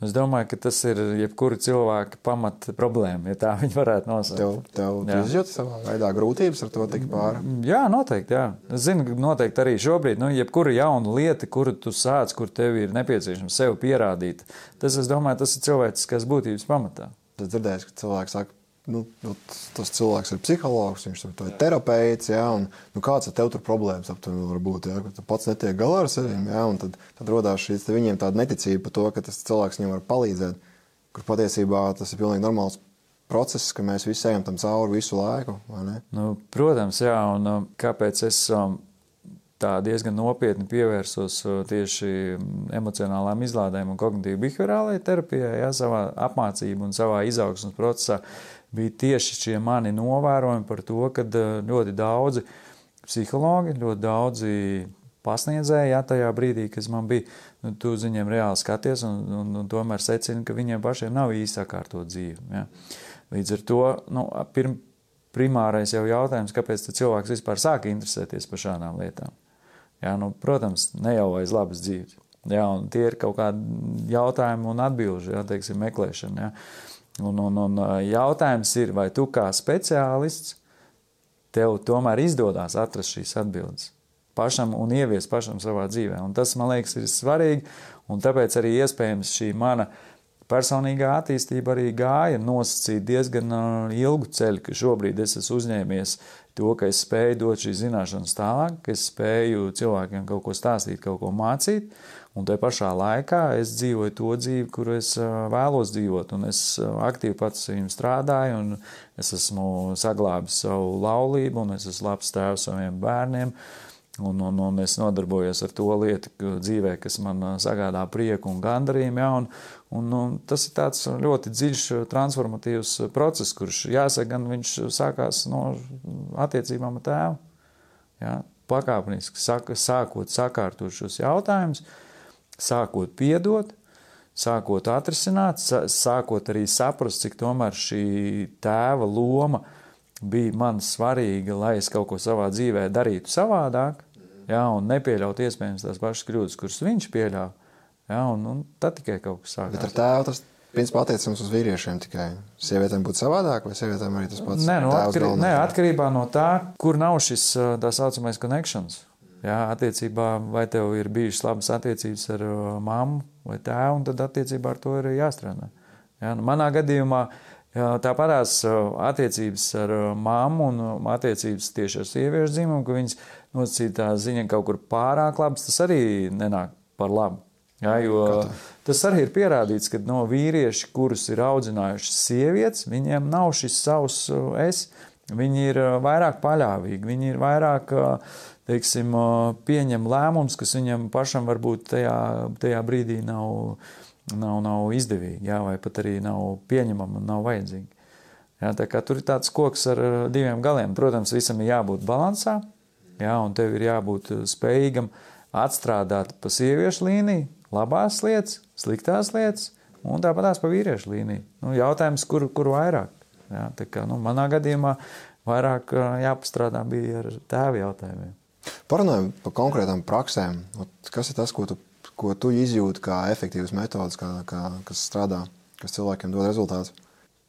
Es domāju, ka tas ir jebkura cilvēka pamata problēma, ja tā [laughs] viņi varētu nosaukt. Tev, tev izjūti savā veidā grūtības ar to tik pāri? Jā, noteikti. Jā. Es zinu, ka noteikti arī šobrīd, nu, jebkura jauna lieta, kuru tu sāc, kur tev ir nepieciešams sev pierādīt, tas, es domāju, tas ir cilvēciskās būtības pamatā. Es dzirdēju, ka cilvēki saka, nu, nu, tas cilvēks ir psihologs, viņš ir terapeits. Ja, un, nu, kāds ir tev tur problēmas? Aptuveni, varbūt, ja, tu pats netiek galā ar sevi. Ja, tad, tad radās šīs viņiem tāda neticība par to, ka tas cilvēks viņam var palīdzēt. Kur patiesībā tas ir pilnīgi normāls process, ka mēs visi ejam tam cauri visu laiku. Nu, protams, jā, un um, kāpēc es um, tā diezgan nopietni pievērsos uh, tieši emocionālām izlādēm un kognitīvi behaviorālajai terapijai, ja, savā apmācību un savā izaugsmas procesā bija tieši šie mani novērojumi par to, ka eh, ļoti daudzi psihologi, ļoti daudzi pasniedzēji, ja tajā brīdī, kas man bija, nu, tu uz viņiem reāli skaties un, un, un tomēr secini, ka viņiem pašiem nav īsti sakārtot dzīvi. Ja. Līdz ar to, nu, pirm, primārais jau jautājums, kāpēc cilvēks vispār sāk interesēties par šādām lietām. Ja, nu, protams, ne jau aiz labas dzīves. Ja, tie ir kaut kādi jautājumi un atbilžu, ja, teiksim, meklēšana. Ja. Un, un, un jautājums ir, vai tu kā speciālists tev tomēr izdodas atrast šīs atbildes pašam un ieviest pašam savā dzīvē. Un tas, man liekas, ir svarīgi, un tāpēc arī iespējams šī mana personīgā attīstība arī gāja nosacīt diezgan ilgu ceļu, ka šobrīd es esmu uzņēmies to, ka es spēju dot šīs zināšanas tālāk, ka es spēju cilvēkiem kaut ko stāstīt, kaut ko mācīt, Un tajā pašā laikā es dzīvoju to dzīvi, kuru es vēlos dzīvot. Un es aktīvi pats ar viņiem strādāju, un es esmu saglābis savu laulību, un es esmu labs tēvs saviem bērniem. Un, un, un es nodarbojos ar to lietu dzīvē, kas man sagādā prieku un gandarījumu. Ja, un, un, un tas ir tāds ļoti dziļš, transformatīvs process, kurš jāsaka, gan viņš sākās no attiecībām ar tēvu. Ja, pakāpeniski sākot sakārtot šos jautājumus sākot piedot, sākot atrisināt, sākot arī saprast, cik tomēr šī tēva loma bija man svarīga, lai es kaut ko savā dzīvē darītu savādāk, ja, un nepieļaut iespējams tās pašas kļūdas, kuras viņš pieļāva. Ja, un, un tad tikai kaut kas sākās. Bet ar tēvu tas principā attiecams uz vīriešiem tikai. Sievietēm būtu savādāk, vai sievietēm arī tas pats? Nē, no, atkarī, nē atkarībā no tā, kur nav šis tā saucamais connections. Jā, attiecībā, vai tev ir bijušas labas attiecības ar mammu vai tēvu, un tad attiecībā ar to ir jāstrādā. Jā, nu, manā gadījumā tāpatās attiecības ar mammu un attiecības tieši ar sieviešu dzimumu, ka viņas nosacītā ziņa kaut kur pārāk labas, tas arī nenāk par labu. Jo tas arī ir pierādīts, ka no vīrieši, kurus ir audzinājušas sievietes, viņiem nav šis savs es. Viņi ir vairāk paļāvīgi, viņi ir vairāk uh, teiksim, pieņem lēmums, kas viņam pašam varbūt tajā, tajā brīdī nav, nav, nav izdevīgi, jā, vai pat arī nav pieņemama un nav vajadzīgi. Jā, tur ir tāds koks ar diviem galiem. Protams, visam ir jābūt balansā, jā, un tev ir jābūt spējīgam atstrādāt pa sieviešu līniju labās lietas, sliktās lietas, un tāpatās pa vīriešu līniju. Nu, jautājums, kur, kur vairāk? Jā, tā kā, nu, manā gadījumā vairāk jāpastrādā bija ar tēvu jautājumiem. Parunājot par konkrētām praksēm, kas ir tas, ko tu, ko tu izjūti kā efektīvas metodas, kā, kā, kas strādā, kas cilvēkiem dod rezultātus?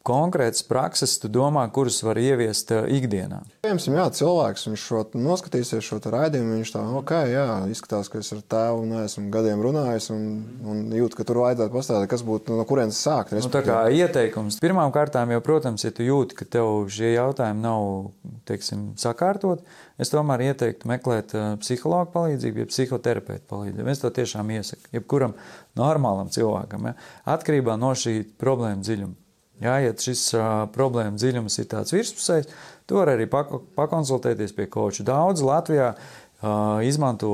Konkrētas prakses, tu domā, kuras var ieviest uh, ikdienā? Piemēram, jā, cilvēks šo, noskatīsies šo raidījumu, viņš tā, ok, jā, izskatās, ka es ar tēvu neesmu gadiem runājis un, un jūt, ka tur vajadzētu pastāstīt, kas būtu, no kurienes sākt. Nu, tā kā ieteikums. Pirmām kārtām jau, protams, ja tu jūti, ka tev šie jautājumi nav, teiksim, sakārtot, es tomēr ieteiktu meklēt uh, psihologu palīdzību, ja psihoterapeitu palīdzību. Es to tiešām iesaku, jebkuram normālam cilvēkam, ja, atkarībā no šī problēma dziļuma. Jā, ja šis uh, problēma dziļums ir tāds virspusējs, tu vari arī pakonsultēties pie koča. Daudz Latvijā uh, izmanto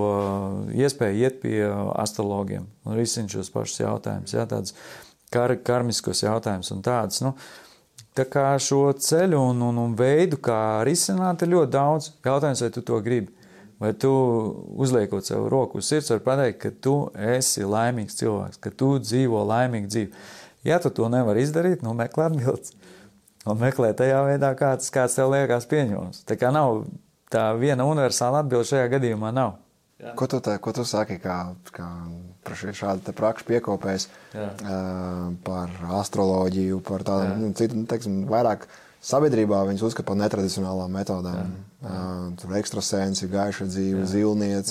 iespēju iet pie astrologiem un risināt šos pašus jautājumus. Jā, tāds kar, karmiskos jautājumus un tādus. Nu, tā kā šo ceļu un, un, un veidu, kā risināt, ir ļoti daudz. Jautājums, vai tu to gribi? Vai tu uzliekot sev roku uz sirds, var pateikt, ka tu esi laimīgs cilvēks, ka tu dzīvo laimīgu dzīvi. Ja tu to nevari izdarīt, nu meklē atbildes. Un meklē tajā veidā, kāds, kāds tev liekas pieņemams. Tā kā nav tā viena universāla atbilde šajā gadījumā nav. Jā. Ko tu, te, ko tu saki, kā, kā šāda prakša piekopējs uh, par astroloģiju, par tādu nu, citu, nu, teiksim, vairāk sabiedrībā viņas uzskata par netradicionālām metodēm. Jā, jā. Tur ekstrasēnci, gaiša dzīve, jā.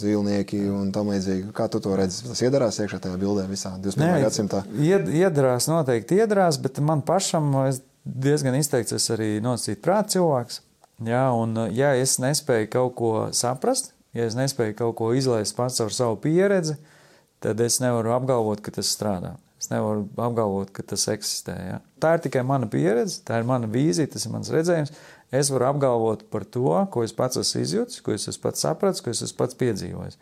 dzīvnieki un tam līdzīgi. Kā tu to redzi? Tas iedarās iekšā tajā bildē visā 21. gadsimtā? Iedarās, noteikti iedarās, bet man pašam diezgan izteikts es arī nosīt prāt cilvēks. Jā, un ja es nespēju kaut ko saprast, ja es nespēju kaut ko izlaist pats ar savu pieredzi, tad es nevaru apgalvot, ka tas strādā. Es nevaru apgalvot, ka tas eksistē. Ja? Tā ir tikai mana pieredze, tā ir mana vīzija, tas ir mans redzējums. Es varu apgalvot par to, ko es pats esmu izjūtis, ko es esmu pats sapratis, ko es esmu pats piedzīvojis.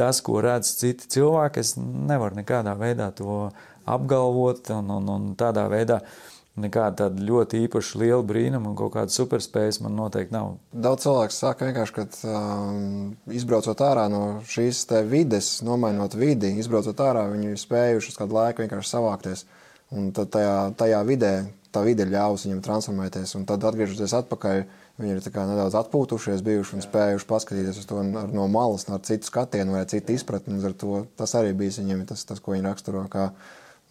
Tas, ko redz citi cilvēki, es nevaru nekādā veidā to apgalvot un, un, un tādā veidā uh, nekāda tāda ļoti īpaša liela brīnuma un kaut kāda superspējas man noteikti nav. Daudz cilvēku saka vienkārši, ka um, izbraucot ārā no šīs vides, nomainot vidi, izbraucot ārā, viņi ir spējuši uz kādu laiku vienkārši savākties. Un tad tajā, tajā vidē, tā vide ir ļāvusi viņam transformēties, un tad atgriežoties atpakaļ, viņi ir nedaudz atpūtušies, bijuši un spējuši paskatīties uz to no malas, ar citu skatienu vai citu izpratni. Tas arī bija viņiem tas, tas, ko viņi raksturo kā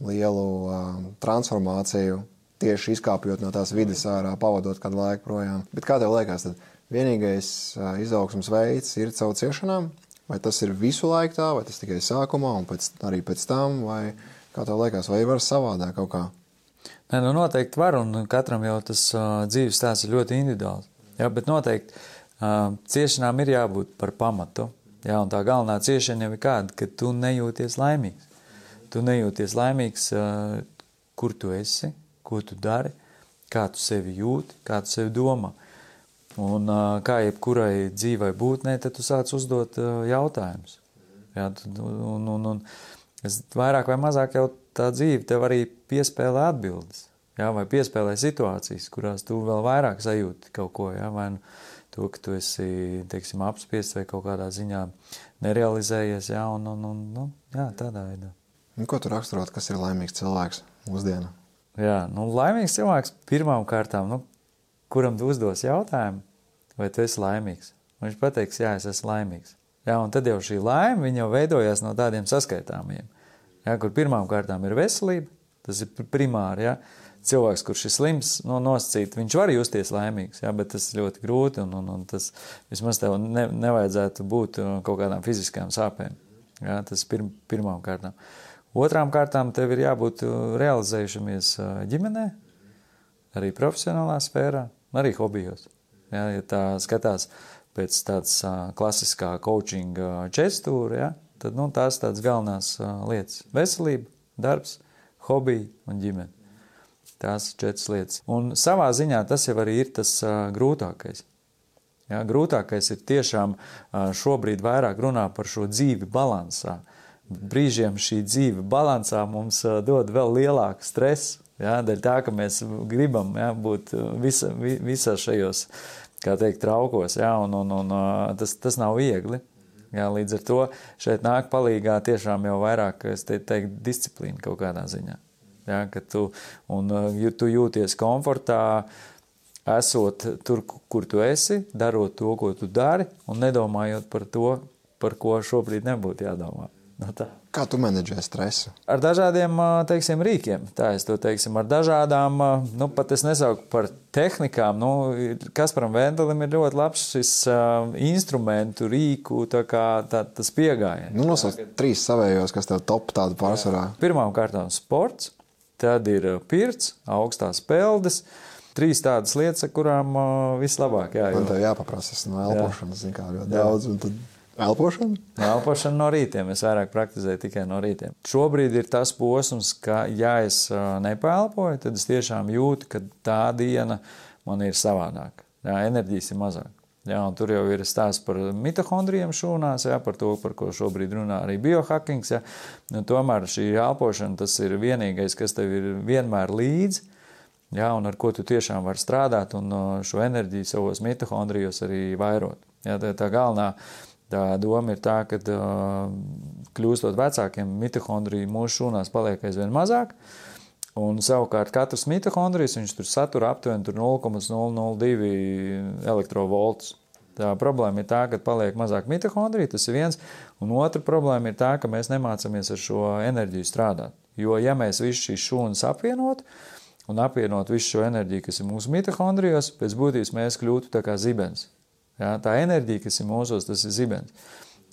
lielu uh, transformāciju tieši izkāpjot no tās vidas ārā, pavadot kādu laiku projām. Bet kā tev liekas, tad vienīgais izaugsmas veids ir caur ciešanām? Vai tas ir visu laiku tā, vai tas tikai sākumā un pēc, arī pēc tam, vai kā tev liekas, vai var savādāk kaut kā? Nē, nu noteikti var, un katram jau tas uh, dzīves stāsts ir ļoti individuāls. Jā, bet noteikti uh, ciešanām ir jābūt par pamatu. Jā, un tā galvenā ciešana jau ir kāda, ka tu nejūties laimīgs. Tu nejūties laimīgs, uh, kur tu esi, ko tu dari, kā tu sevi jūti, kā tu sevi domā. Un kā jebkurai dzīvai būtnē, tad tu sāc uzdot jautājumus. Jā, un, un, un es vairāk vai mazāk jau tā dzīve tev arī piespēlē atbildes. Jā, vai piespēlē situācijas, kurās tu vēl vairāk sajūti kaut ko, jā, vai nu to, ka tu esi, teiksim, apspiests vai kaut kādā ziņā nerealizējies, jā, un, un, un nu, jā, tādā veidā. Un ko tu raksturot, kas ir laimīgs cilvēks mūsdienā? Jā, nu, laimīgs cilvēks pirmām kārtām, nu, kuram tu uzdos jautājumu, vai tu esi laimīgs. Un viņš pateiks, jā, es esmu laimīgs. Jā, un tad jau šī laime jau veidojās no tādiem saskaitāmiem. Jā, kur pirmām kārtām ir veselība, tas ir primāri. Jā. Cilvēks, kurš ir slims, no nu, nosacīt, viņš var justies laimīgs, jā, bet tas ir ļoti grūti, un, un, un tas vismaz tev ne, nevajadzētu būt uh, kaut kādām fiziskām sāpēm. Jā, tas ir pir, pirmām kārtām. Otrām kārtām tev ir jābūt uh, realizējušamies uh, ģimenē, arī profesionālā sfērā, arī hobijos. Ja, ja tā skatās pēc tādas uh, klasiskā coachinga čestūra, ja, tad nu, tās tādas galvenās lietas - veselība, darbs, hobija un ģimene. Tās četras lietas. Un savā ziņā tas jau arī ir tas grūtākais. Ja, grūtākais ir tiešām šobrīd vairāk runā par šo dzīvi balansā. Uh, brīžiem šī dzīve balansā mums dod vēl lielāku stresu. Ja, dēļ tā, ka mēs gribam ja, būt visa, visā šajos, teikt, traukos, ja, un, un, un tas, tas nav viegli. Ja, līdz ar to šeit nāk palīgā tiešām jau vairāk, te teiktu, disciplīna kaut kādā ziņā. Ja, ka tu, un ja tu jūties komfortā, esot tur, kur tu esi, darot to, ko tu dari, un nedomājot par to, par ko šobrīd nebūtu jādomā. No tā. Kā tu menedžē stresu? Ar dažādiem teiksim, rīkiem. Tā es to teiksim, ar dažādām, nu, pat es nesaucu par tehnikām. Nu, Kasparam Vendelim ir ļoti labs šis uh, instrumentu, rīku, tā kā tā, tas piegājiens. Nu, nosauc trīs savējos, kas tev top tādu pārsvarā. Pirmām kārtām sports, tad ir pirts, augstās peldes. Trīs tādas lietas, ar kurām uh, vislabāk jāiet. Man tev jāpaprasa no elpošanas, zin kā ļoti jā. daudz. Tad Elpošana? Elpošana no rītiem. Es vairāk praktizēju tikai no rītiem. Šobrīd ir tas posms, ka, ja es nepelpoju, tad es tiešām jūtu, ka tā diena man ir savādāka. Enerģijas ir mazāk. Jā, tur jau ir stāsts par mitohondrijiem šūnās, jā, par to, par ko šobrīd runā arī biohackings. Jā. Nu, tomēr šī elpošana tas ir vienīgais, kas tev ir vienmēr līdzi, jā, un ar ko tu tiešām vari strādāt un šo enerģiju savos mitohondrijos arī vairot. Jā, tā, tā galvenā tā doma ir tā, ka kļūstot vecākiem, mitohondriju mūsu šūnās paliek aizvien mazāk. Un savukārt katrs mitohondrijs tur satur aptuveni 0,002 elektrovoltus. Tā problēma ir tā, ka paliek mazāk mitohondriju, tas ir viens, un otra problēma ir tā, ka mēs nemācāmies ar šo enerģiju strādāt. Jo, ja mēs visu šīs šūnas apvienot un apvienot visu šo enerģiju, kas ir mūsu mitohondrijos, pēc būtības mēs kļūtu tā kā zibens. Ja, tā enerģija, kas ir mūsos, tas ir zibens.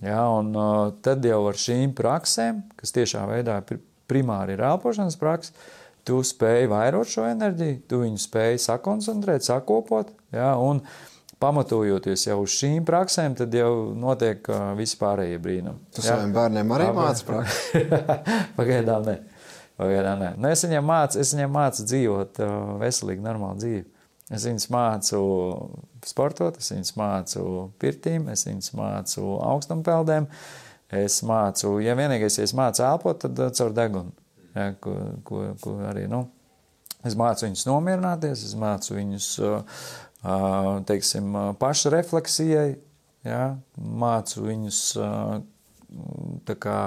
Ja, un uh, tad jau ar šīm praksēm, kas tiešā veidā primāri ir elpošanas prakses, tu spēj vairot šo enerģiju, tu viņu spēj sakoncentrēt, sakopot, ja, un pamatojoties jau uz šīm praksēm, tad jau notiek uh, visi pārējie brīnumi. Tu ja? saviem bērniem arī māci praksi? [laughs] Pagaidām ne. Pagaidām ne. Nu, es viņiem mācu, mācu dzīvot uh, veselīgu, normālu dzīvi. Es viņus mācu sportot, es viņus mācu pirtīm, es viņus mācu augstumpeldēm, es mācu, ja vienīgais, ja es mācu elpot, tad caur degunu ja, ko, ko, ko arī, nu, es mācu viņus nomierināties, es mācu viņus, teiksim, pašrefleksijai, ja, mācu viņus, tā kā,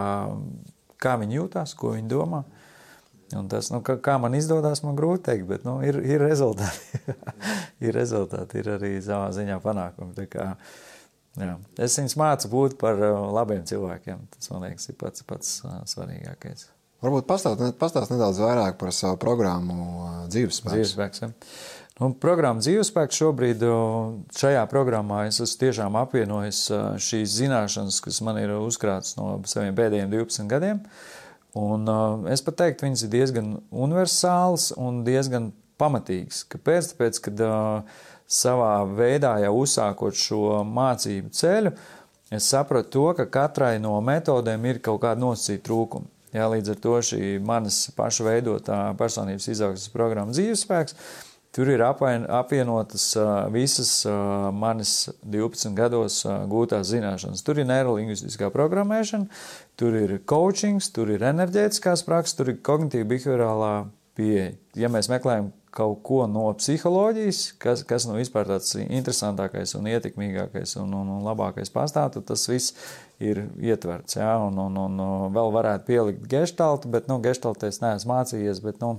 kā viņi jūtās, ko viņi domā. Un tas, nu, kā, kā man izdodas, man grūti teikt, bet nu, ir, ir rezultāti. [laughs] ir rezultāti, ir arī savā ziņā panākumi. Kā, jā. es viņus mācu būt par labiem cilvēkiem. Tas, man liekas, ir pats, pats svarīgākais. Varbūt pastāstīt pastāst nedaudz vairāk par savu programmu Dzīvespēks. Dzīvespēks ja. nu, programma Dzīvespēks šobrīd šajā programmā es esmu tiešām apvienojis šīs zināšanas, kas man ir uzkrātas no saviem pēdējiem 12 gadiem. Un es pat teiktu, viņas ir diezgan universāls un diezgan pamatīgs. Kāpēc? Tāpēc, kad savā veidā jau uzsākot šo mācību ceļu, es sapratu to, ka katrai no metodēm ir kaut kāda nosacīta trūkuma. Jā, līdz ar to šī manas paša veidotā personības izaugsmes programma dzīvespēks. Tur ir apvienotas visas manas 12 gados gūtās zināšanas. Tur ir neirolingvistiskā programmēšana, tur ir coachings, tur ir enerģētiskās prakses, tur ir kognitīva behaviorālā pieeja. Ja mēs meklējam kaut ko no psiholoģijas, kas, kas nu vispār tāds interesantākais un ietekmīgākais un, un, un labākais pastāv, tad tas viss ir ietverts. Ja? Un, un, un vēl varētu pielikt gestaltu, bet, nu, gestaltē es neesmu mācījies, bet, nu,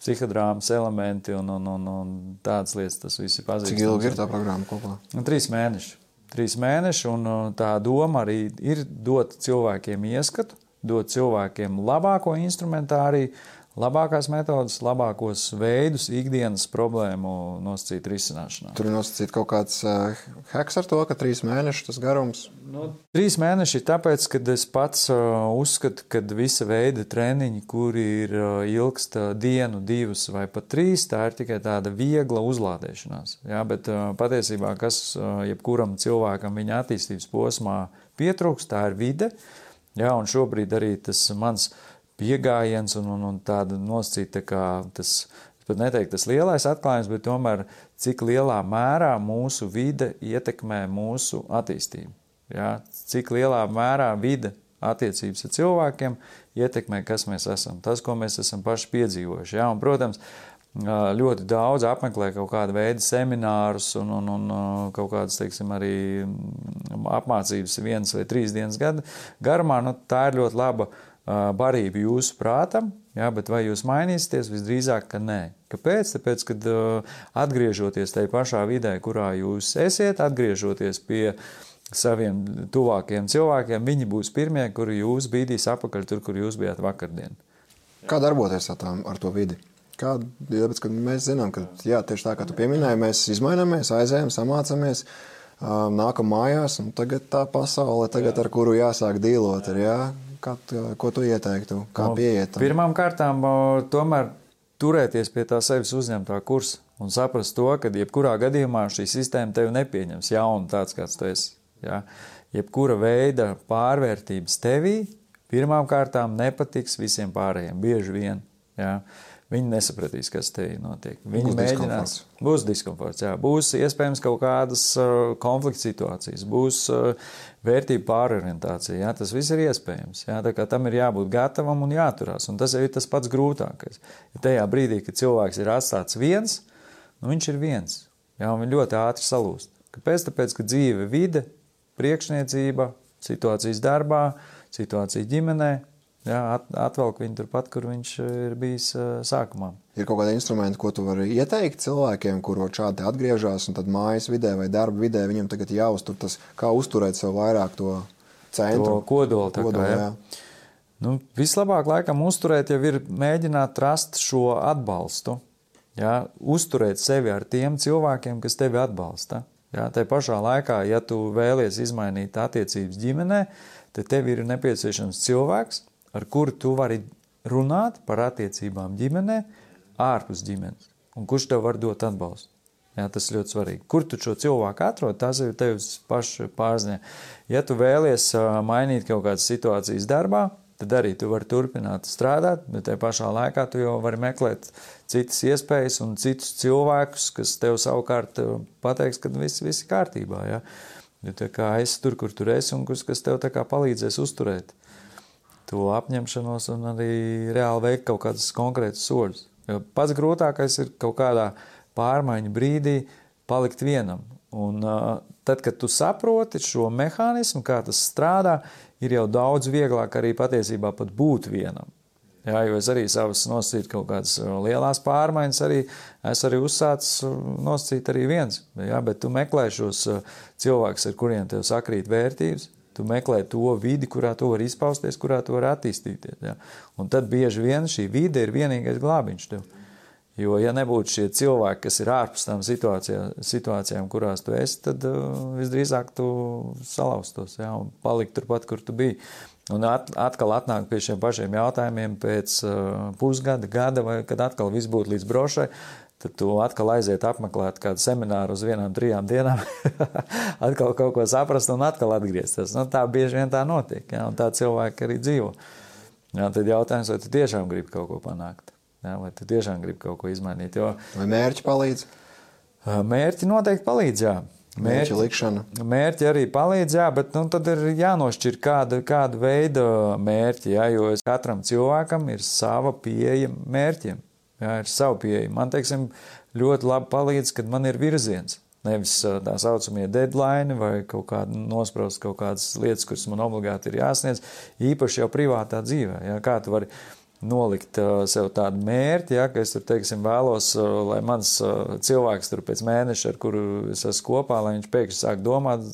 psihodrāmas elementi un, un, un, un tādas lietas, tas viss ir pazīstams. Cik ilgi ir tā programma kopā? Un, trīs mēneši. Trīs mēneši, un tā doma arī ir dot cilvēkiem ieskatu, dot cilvēkiem labāko instrumentāriju, labākās metodas, labākos veidus ikdienas problēmu nosacīt risināšanā. Tur ir nosacīts kaut kāds uh, heks ar to, ka trīs mēneši tas garums. Nu, trīs mēneši ir tāpēc, ka es pats uh, uzskatu, ka visa veida treniņi, kuri ir uh, ilgst uh, dienu, divas vai pat trīs, tā ir tikai tāda viegla uzlādēšanās. Jā, bet uh, patiesībā, kas uh, jebkuram cilvēkam viņa attīstības posmā pietrūks, tā ir vide. Jā, un šobrīd arī tas mans uh, pieejams un, un, un tāda nosacīta, kā tas, pat neteikt tas lielais atklājums, bet tomēr cik lielā mērā mūsu vide ietekmē mūsu attīstību. Ja? Cik lielā mērā vide attiecības ar cilvēkiem ietekmē, kas mēs esam, tas, ko mēs esam paši piedzīvojuši. Ja? Un, protams, ļoti daudz apmeklē kaut kādu veidu seminārus un, un, un kaut kādas, teiksim, arī apmācības vienas vai trīs dienas gada garumā. Nu, tā ir ļoti laba barību jūsu prātam, jā, bet vai jūs mainīsieties? Visdrīzāk, ka nē. Kāpēc? Tāpēc, kad atgriežoties tajā pašā vidē, kurā jūs esat, atgriežoties pie saviem tuvākajiem cilvēkiem, viņi būs pirmie, kuri jūs bīdīs apakaļ tur, kur jūs bijāt vakardien. Kā darboties ar, tām, ar to vidi? Kā, tāpēc, mēs zinām, ka jā, tieši tā kā tu pieminēji, mēs izmainamies, aizējām, samācamies, nākam mājās, un tagad tā pasaule, tagad, ar kuru jāsāk dīlot, ir, jā, Kā, ko tu ieteiktu? Kā pieiet? Pirmām kārtām, tomēr turēties pie tā sevis uzņemtā kursa un saprast to, ka jebkurā gadījumā šī sistēma tevi nepieņems jaunu tāds, kāds tu esi. Ja? Jebkura veida pārvērtības tevī pirmām kārtām nepatiks visiem pārējiem, bieži vien. Ja? Viņi nesapratīs, kas te notiek. Viņi Būs mēģinās. diskomforts. Būs diskomforts, jā. Būs iespējams kaut kādas uh, konflikta situācijas, būs uh, vērtību pārorientācija. Jā. Tas viss ir iespējams. Jā. Tā kā tam ir jābūt gatavam un jāturās. Un tas jau ir tas pats grūtākais. Ja tajā brīdī, kad cilvēks ir atstāts viens, nu viņš ir viens. Jā, un viņš ļoti ātri salūst. Kāpēc? Tāpēc, ka dzīve, vide, priekšniecība, situācijas darbā, situācija ģimenē, jā, at, atvelk viņu turpat, kur viņš ir bijis uh, sākumā. Ir kaut kādi instrumenti, ko tu vari ieteikt cilvēkiem, kuri šādi atgriežas, un tad mājas vidē vai darba vidē viņam tagad jāuztur tas, kā uzturēt sev vairāk to centru. To kodolu, tā kā, Kodolu, jā. jā. Nu, vislabāk laikam uzturēt jau ir mēģināt rast šo atbalstu. Ja? Uzturēt sevi ar tiem cilvēkiem, kas tevi atbalsta. Ja? Tā pašā laikā, ja tu vēlies izmainīt attiecības ģimenē, tad tev ir nepieciešams cilvēks, ar kuru tu vari runāt par attiecībām ģimenē, ārpus ģimenes. Un kurš tev var dot atbalstu? Jā, tas ļoti svarīgi. Kur tu šo cilvēku atrod, tas ir tevis paša pārziņā. Ja tu vēlies mainīt kaut kādas situācijas darbā, tad arī tu vari turpināt strādāt, bet tajā pašā laikā tu jau vari meklēt citas iespējas un citus cilvēkus, kas tev savukārt pateiks, ka viss, ir kārtībā. Ja? Jo tā kā es tur, kur tur esi un kas tev tā kā palīdzēs uzturēt to apņemšanos un arī reāli veikt kaut kādus konkrētus soļus. Jo pats grūtākais ir kaut kādā pārmaiņu brīdī palikt vienam. Un uh, tad, kad tu saproti šo mehānismu, kā tas strādā, ir jau daudz vieglāk arī patiesībā pat būt vienam. Jā, jo es arī savas nosacītu kaut kādas lielās pārmaiņas, arī es arī uzsācis nosacīt arī viens. Jā, bet tu meklē šos cilvēkus, ar kuriem tev sakrīt vērtības, tu meklē to vidi, kurā tu vari izpausties, kurā tu vari attīstīties. Jā. Un tad bieži vien šī vide ir vienīgais glābiņš tev. Jo, ja nebūtu šie cilvēki, kas ir ārpus tām situācijā, situācijām, kurās tu esi, tad uh, visdrīzāk tu salauztos jā, un palikt turpat, kur tu biji. Un at, atkal atnāk pie šiem pašiem jautājumiem pēc uh, pusgada, gada, vai kad atkal viss būtu līdz brošai, tad tu atkal aiziet apmeklēt kādu semināru uz vienām, trijām dienām, [laughs] atkal kaut ko saprast un atkal atgriezties. Nu, tā bieži vien tā notiek, jā, un tā cilvēki arī dzīvo. Jā, tad jautājums, vai tu tiešām gribi kaut ko panākt? Jā, vai tu tiešām gribi kaut ko izmainīt? Jo Vai mērķi palīdz? mērķi noteikti palīdz, jā. Mērķi likšana. Mērķi arī palīdz, jā, bet nu, tad ir jānošķir kāda, kāda veida mērķi, jā, jo katram cilvēkam ir sava pieeja mērķiem. Jā, ir sava pieeja. Man, teiksim, ļoti labi palīdz, kad man ir virziens. Nevis tā saucamie deadline vai kaut kāda nospraust kaut kādas lietas, kuras man obligāti ir jāsniedz, īpaši jau privātā dzīvē. Jā, kā tu vari nolikt sev tādu mērķi, ja, ka es tur, teiksim, vēlos, lai mans cilvēks tur pēc mēneša, ar kuru es esmu kopā, lai viņš pēkšņi sāk domāt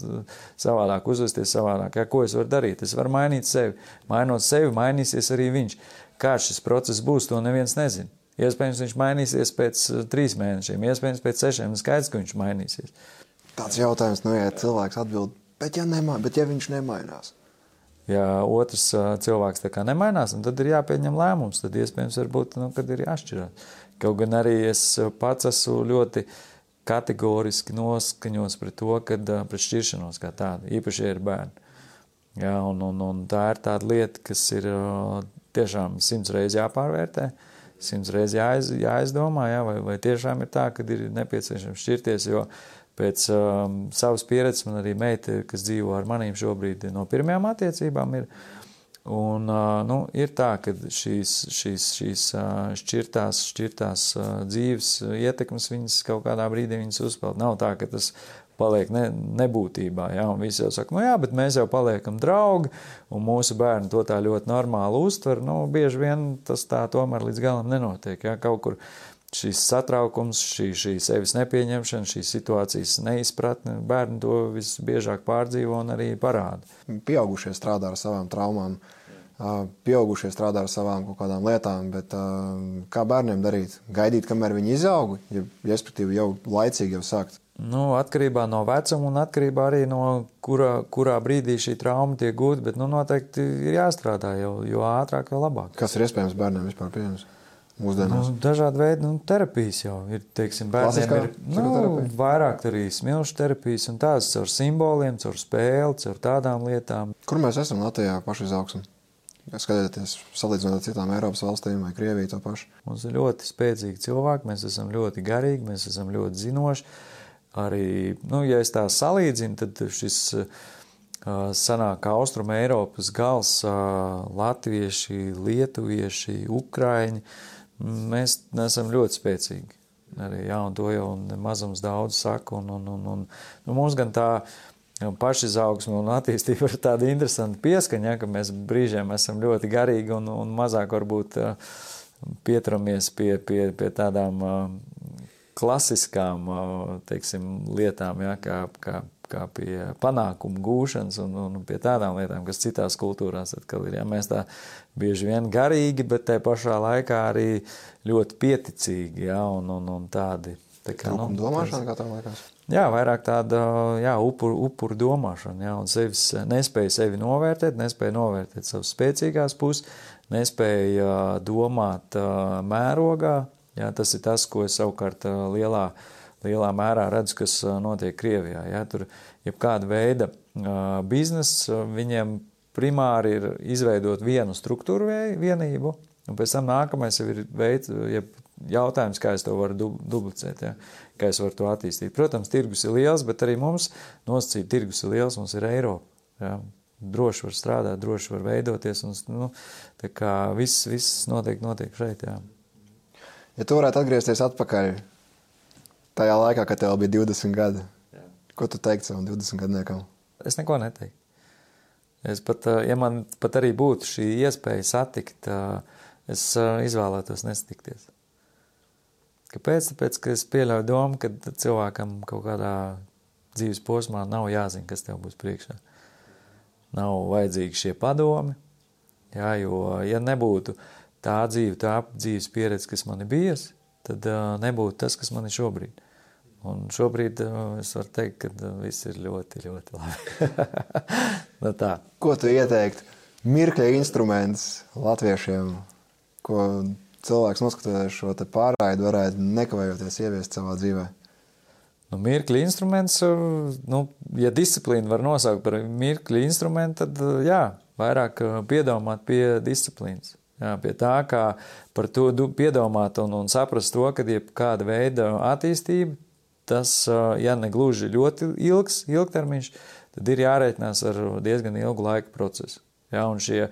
savādāk, uzvesties savādāk. Ja, ko es varu darīt? Es varu mainīt sevi. Mainot sevi, mainīsies arī viņš. Kā šis process būs, to neviens nezina. Iespējams, viņš mainīsies pēc uh, trīs mēnešiem, iespējams, pēc sešiem. Skaidrs, ka viņš mainīsies. Tāds jautājums, nu, ja cilvēks atbild, bet ja, nemā, bet ja viņš nemainās, Ja otrs ā, cilvēks tā kā nemainās, tad ir jāpieņem lēmums, tad iespējams, varbūt, nu, kad ir jāšķirās. Kaut gan arī es pats esmu ļoti kategoriski noskaņots pret to, kad pret šķiršanos kā tādu, īpaši, ja ir bērni. Jā, un, un, un tā ir tāda lieta, kas ir tiešām simts reizes jāpārvērtē, simts reizes jāiz, jāizdomā, jā, vai, vai tiešām ir tā, ka ir nepieciešams šķirties, jo pēc um, savas pieredzes man arī meita, kas dzīvo ar manīm šobrīd no pirmajām attiecībām ir. Un, uh, nu, ir tā, ka šīs, šīs, šīs uh, šķirtās, šķirtās uh, dzīves ietekmes viņas kaut kādā brīdī viņas uzpeld. Nav tā, ka tas paliek ne, nebūtībā. Ja? Un visi jau saka, nu jā, bet mēs jau paliekam draugi, un mūsu bērni to tā ļoti normāli uztver. Nu, bieži vien tas tā tomēr līdz galam nenotiek. Ja? Kaut kur šīs satraukums, šī, šī sevis nepieņemšana, šī situācijas neizpratne, bērni to visbiežāk pārdzīvo un arī parāda. pieaugušie strādā ar savām traumām, pieaugušie strādā ar savām kaut kādām lietām, bet kā bērniem darīt? Gaidīt, kamēr viņi izaug, ja, respektīvi jau laicīgi jau sākt. Nu, atkarībā no vecuma un atkarībā arī no kurā, kurā brīdī šī trauma tiek gūta, bet nu, noteikti ir jāstrādā, jo, jo ātrāk, jo labāk. Kas ir iespējams bērniem vispār pieejams mūsdienās? Nu, dažādi veidi nu, terapijas jau ir. Teiksim, bērniem ir nu, vairāk arī smilšu terapijas un tādas caur simboliem, caur spēli, caur tādām lietām. Kur mēs esam Latvijā paši izaugsmē? Skatoties, salīdzinot ar citām Eiropas valstīm vai Krieviju to pašu. Mums ir ļoti spēcīgi cilvēki, mēs esam ļoti garīgi, mēs esam ļoti zinoši. Arī, nu, ja es tā salīdzinu, tad šis sanāk Austrum Eiropas gals, latvieši, lietuvieši, ukraiņi, mēs esam ļoti spēcīgi. Arī, jā, un to jau mazums daudz saka, un, un, un, un nu, mums gan tā pašizaugsme un attīstība ir tāda interesanta pieskaņa, ka mēs brīžiem esam ļoti garīgi un, un mazāk varbūt pieturamies pie, pie, pie tādām klasiskām teiksim, lietām, ja, kā, kā, kā pie panākumu gūšanas un, un pie tādām lietām, kas citās kultūrās atkal ir. Ja, mēs tā bieži vien garīgi, bet tajā pašā laikā arī ļoti pieticīgi ja, un, un, un tādi. Tā kā, nu, domāšana, kā tā liekas? Jā, vairāk tāda jā, upuru, upuru domāšana, jā, un sevis, nespēja sevi novērtēt, nespēja novērtēt savas spēcīgās puses, nespēja domāt mērogā. Jā, tas ir tas, ko es savukārt lielā, lielā mērā redzu, kas notiek Krievijā. Jā, tur jebkāda veida biznesa viņiem primāri ir izveidot vienu struktūru vienību, un pēc tam nākamais jau ir veids, jeb jautājums, kā es to varu dublicēt, ja? kā es varu to attīstīt. Protams, tirgus ir liels, bet arī mums nosacīt tirgus ir liels, mums ir Eiropa. Ja? Droši var strādāt, droši var veidoties, un nu, tā kā viss, viss noteikti notiek šeit. Jā. Ja tu varētu atgriezties atpakaļ tajā laikā, kad tev bija 20 gadi, jā. ko tu teiktu savam 20 gadniekam? Es neko neteiktu. Es pat, ja man pat arī būtu šī iespēja satikt, es izvēlētos nestikties. Kāpēc? Tāpēc, ka es pieļauju domu, ka cilvēkam kaut kādā dzīves posmā nav jāzina, kas tev būs priekšā. Nav vajadzīgi šie padomi, jā, jo, ja nebūtu tā dzīve, tā dzīves pieredze, kas man ir bijusi, tad uh, nebūtu tas, kas man ir šobrīd. Un šobrīd uh, es varu teikt, ka uh, viss ir ļoti, ļoti labi. no [laughs] nu tā. Ko tu ieteiktu? Mirkļa instruments latviešiem, ko cilvēks noskatoties šo pārraidi, varētu nekavējoties ieviest savā dzīvē? Nu, mirkļa instruments, nu, ja disciplīnu var nosaukt par mirkļa instrumentu, tad jā, vairāk piedomāt pie disciplīnas. Jā, pie tā, kā par to piedomāt un, un saprast to, ka jebkāda veida attīstība, tas, ja ne gluži ļoti ilgs, ilgtermiņš, tad ir jārēķinās ar diezgan ilgu laika procesu. Jā, un šie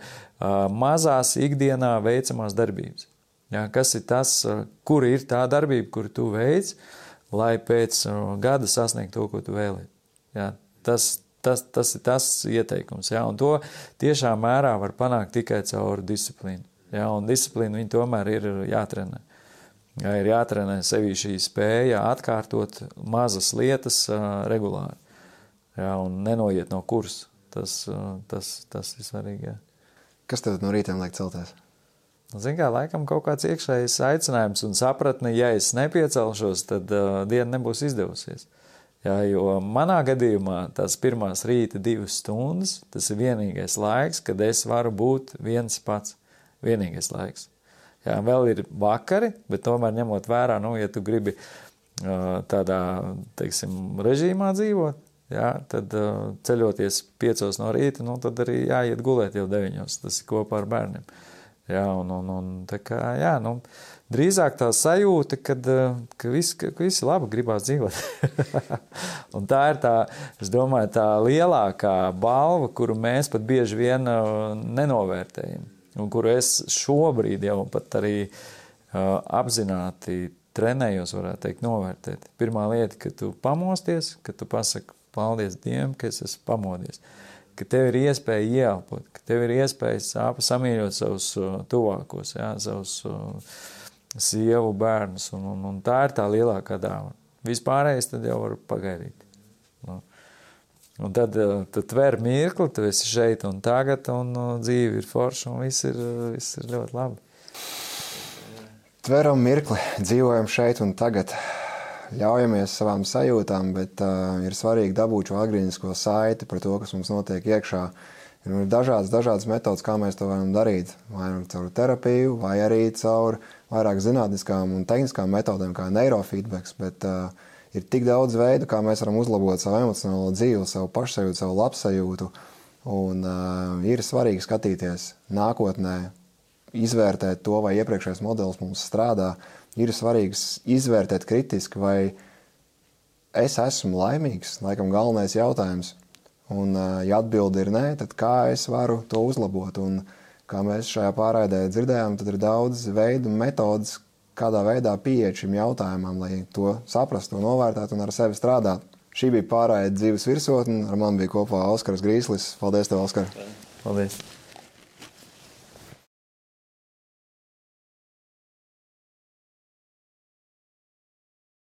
mazās ikdienā veicamās darbības. Jā, kas ir tas, kur ir tā darbība, kuru tu veic, lai pēc gada sasniegtu to, ko tu vēlēji. Jā, tas, tas, tas ir tas ieteikums. Jā, un to tiešām mērā var panākt tikai caur disciplīnu. Jā, un disciplīna viņa tomēr ir jātrenē. Jā, ir jātrenē sevi šī spēja atkārtot mazas lietas uh, regulāri. Jā, un nenoiet no kursa. Tas, uh, tas, tas ir svarīgi. Jā. Kas tev no rīta liek celties? Ziniet, kā laikam kaut kāds iekšējs aicinājums un sapratne, ja es nepiecelšos, tad uh, diena nebūs izdevusies. Jā, jo manā gadījumā tās pirmās rīta divas stundas, tas ir vienīgais laiks, kad es varu būt viens pats. Vienīgais laiks. Jā, vēl ir vakari, bet tomēr ņemot vērā, nu, ja tu gribi tādā, teiksim, režīmā dzīvot, jā, tad ceļoties piecos no rīta, nu, tad arī jāiet gulēt jau deviņos. Tas ir kopā ar bērniem. Jā, un, un, un tā kā, jā, nu, drīzāk tā sajūta, kad, ka viss, ka viss labi gribās dzīvot. [laughs] un tā ir tā, es domāju, tā lielākā balva, kuru mēs pat bieži vien nenovērtējam. Un kuru es šobrīd jau pat arī uh, apzināti trenējos, varētu teikt, novērtēt. Pirmā lieta, ka tu pamosties, ka tu pasaki paldies Dievam, ka es esmu pamodies. Ka tev ir iespēja ieelpot, ka tev ir iespēja samīļot savus tuvākos, jā, savus uh, sievu, bērnus, un, un, un tā ir tā lielākā dāvana. Vispārējais tad jau var pagaidīt. Nu. Un tad uh, tu tver mirkli, tu esi šeit un tagad, un dzīve ir forša, un viss ir, viss ir ļoti labi. Tveram mirkli, dzīvojam šeit un tagad ļaujamies savām sajūtām, bet uh, ir svarīgi dabūt šo agrīnisko saiti par to, kas mums notiek iekšā. Ir dažādas, dažādas metodas, kā mēs to varam darīt. Vai nu caur terapiju, vai arī caur vairāk zinātniskām un tehniskām metodēm, kā neirofeedbacks. Bet uh, ir tik daudz veidu, kā mēs varam uzlabot savu emocionālo dzīvi, savu pašsajūtu, savu labsajūtu. Un, uh, ir svarīgi skatīties nākotnē, izvērtēt to, vai iepriekšējais modelis mums strādā. Ir svarīgi izvērtēt kritiski, vai es esmu laimīgs. Laikam galvenais jautājums. Un, uh, ja atbilde ir nē, tad kā es varu to uzlabot? Un, kā mēs šajā pārraidē dzirdējām, tad ir daudz veidu, metodas, kādā veidā pieeja šim jautājumam, lai to saprastu, novērtētu un ar sevi strādātu. Šī bija pārējais dzīves virsotne. Ar mani bija kopā Oskars Grīslis. Paldies, tev, Oskar! Paldies!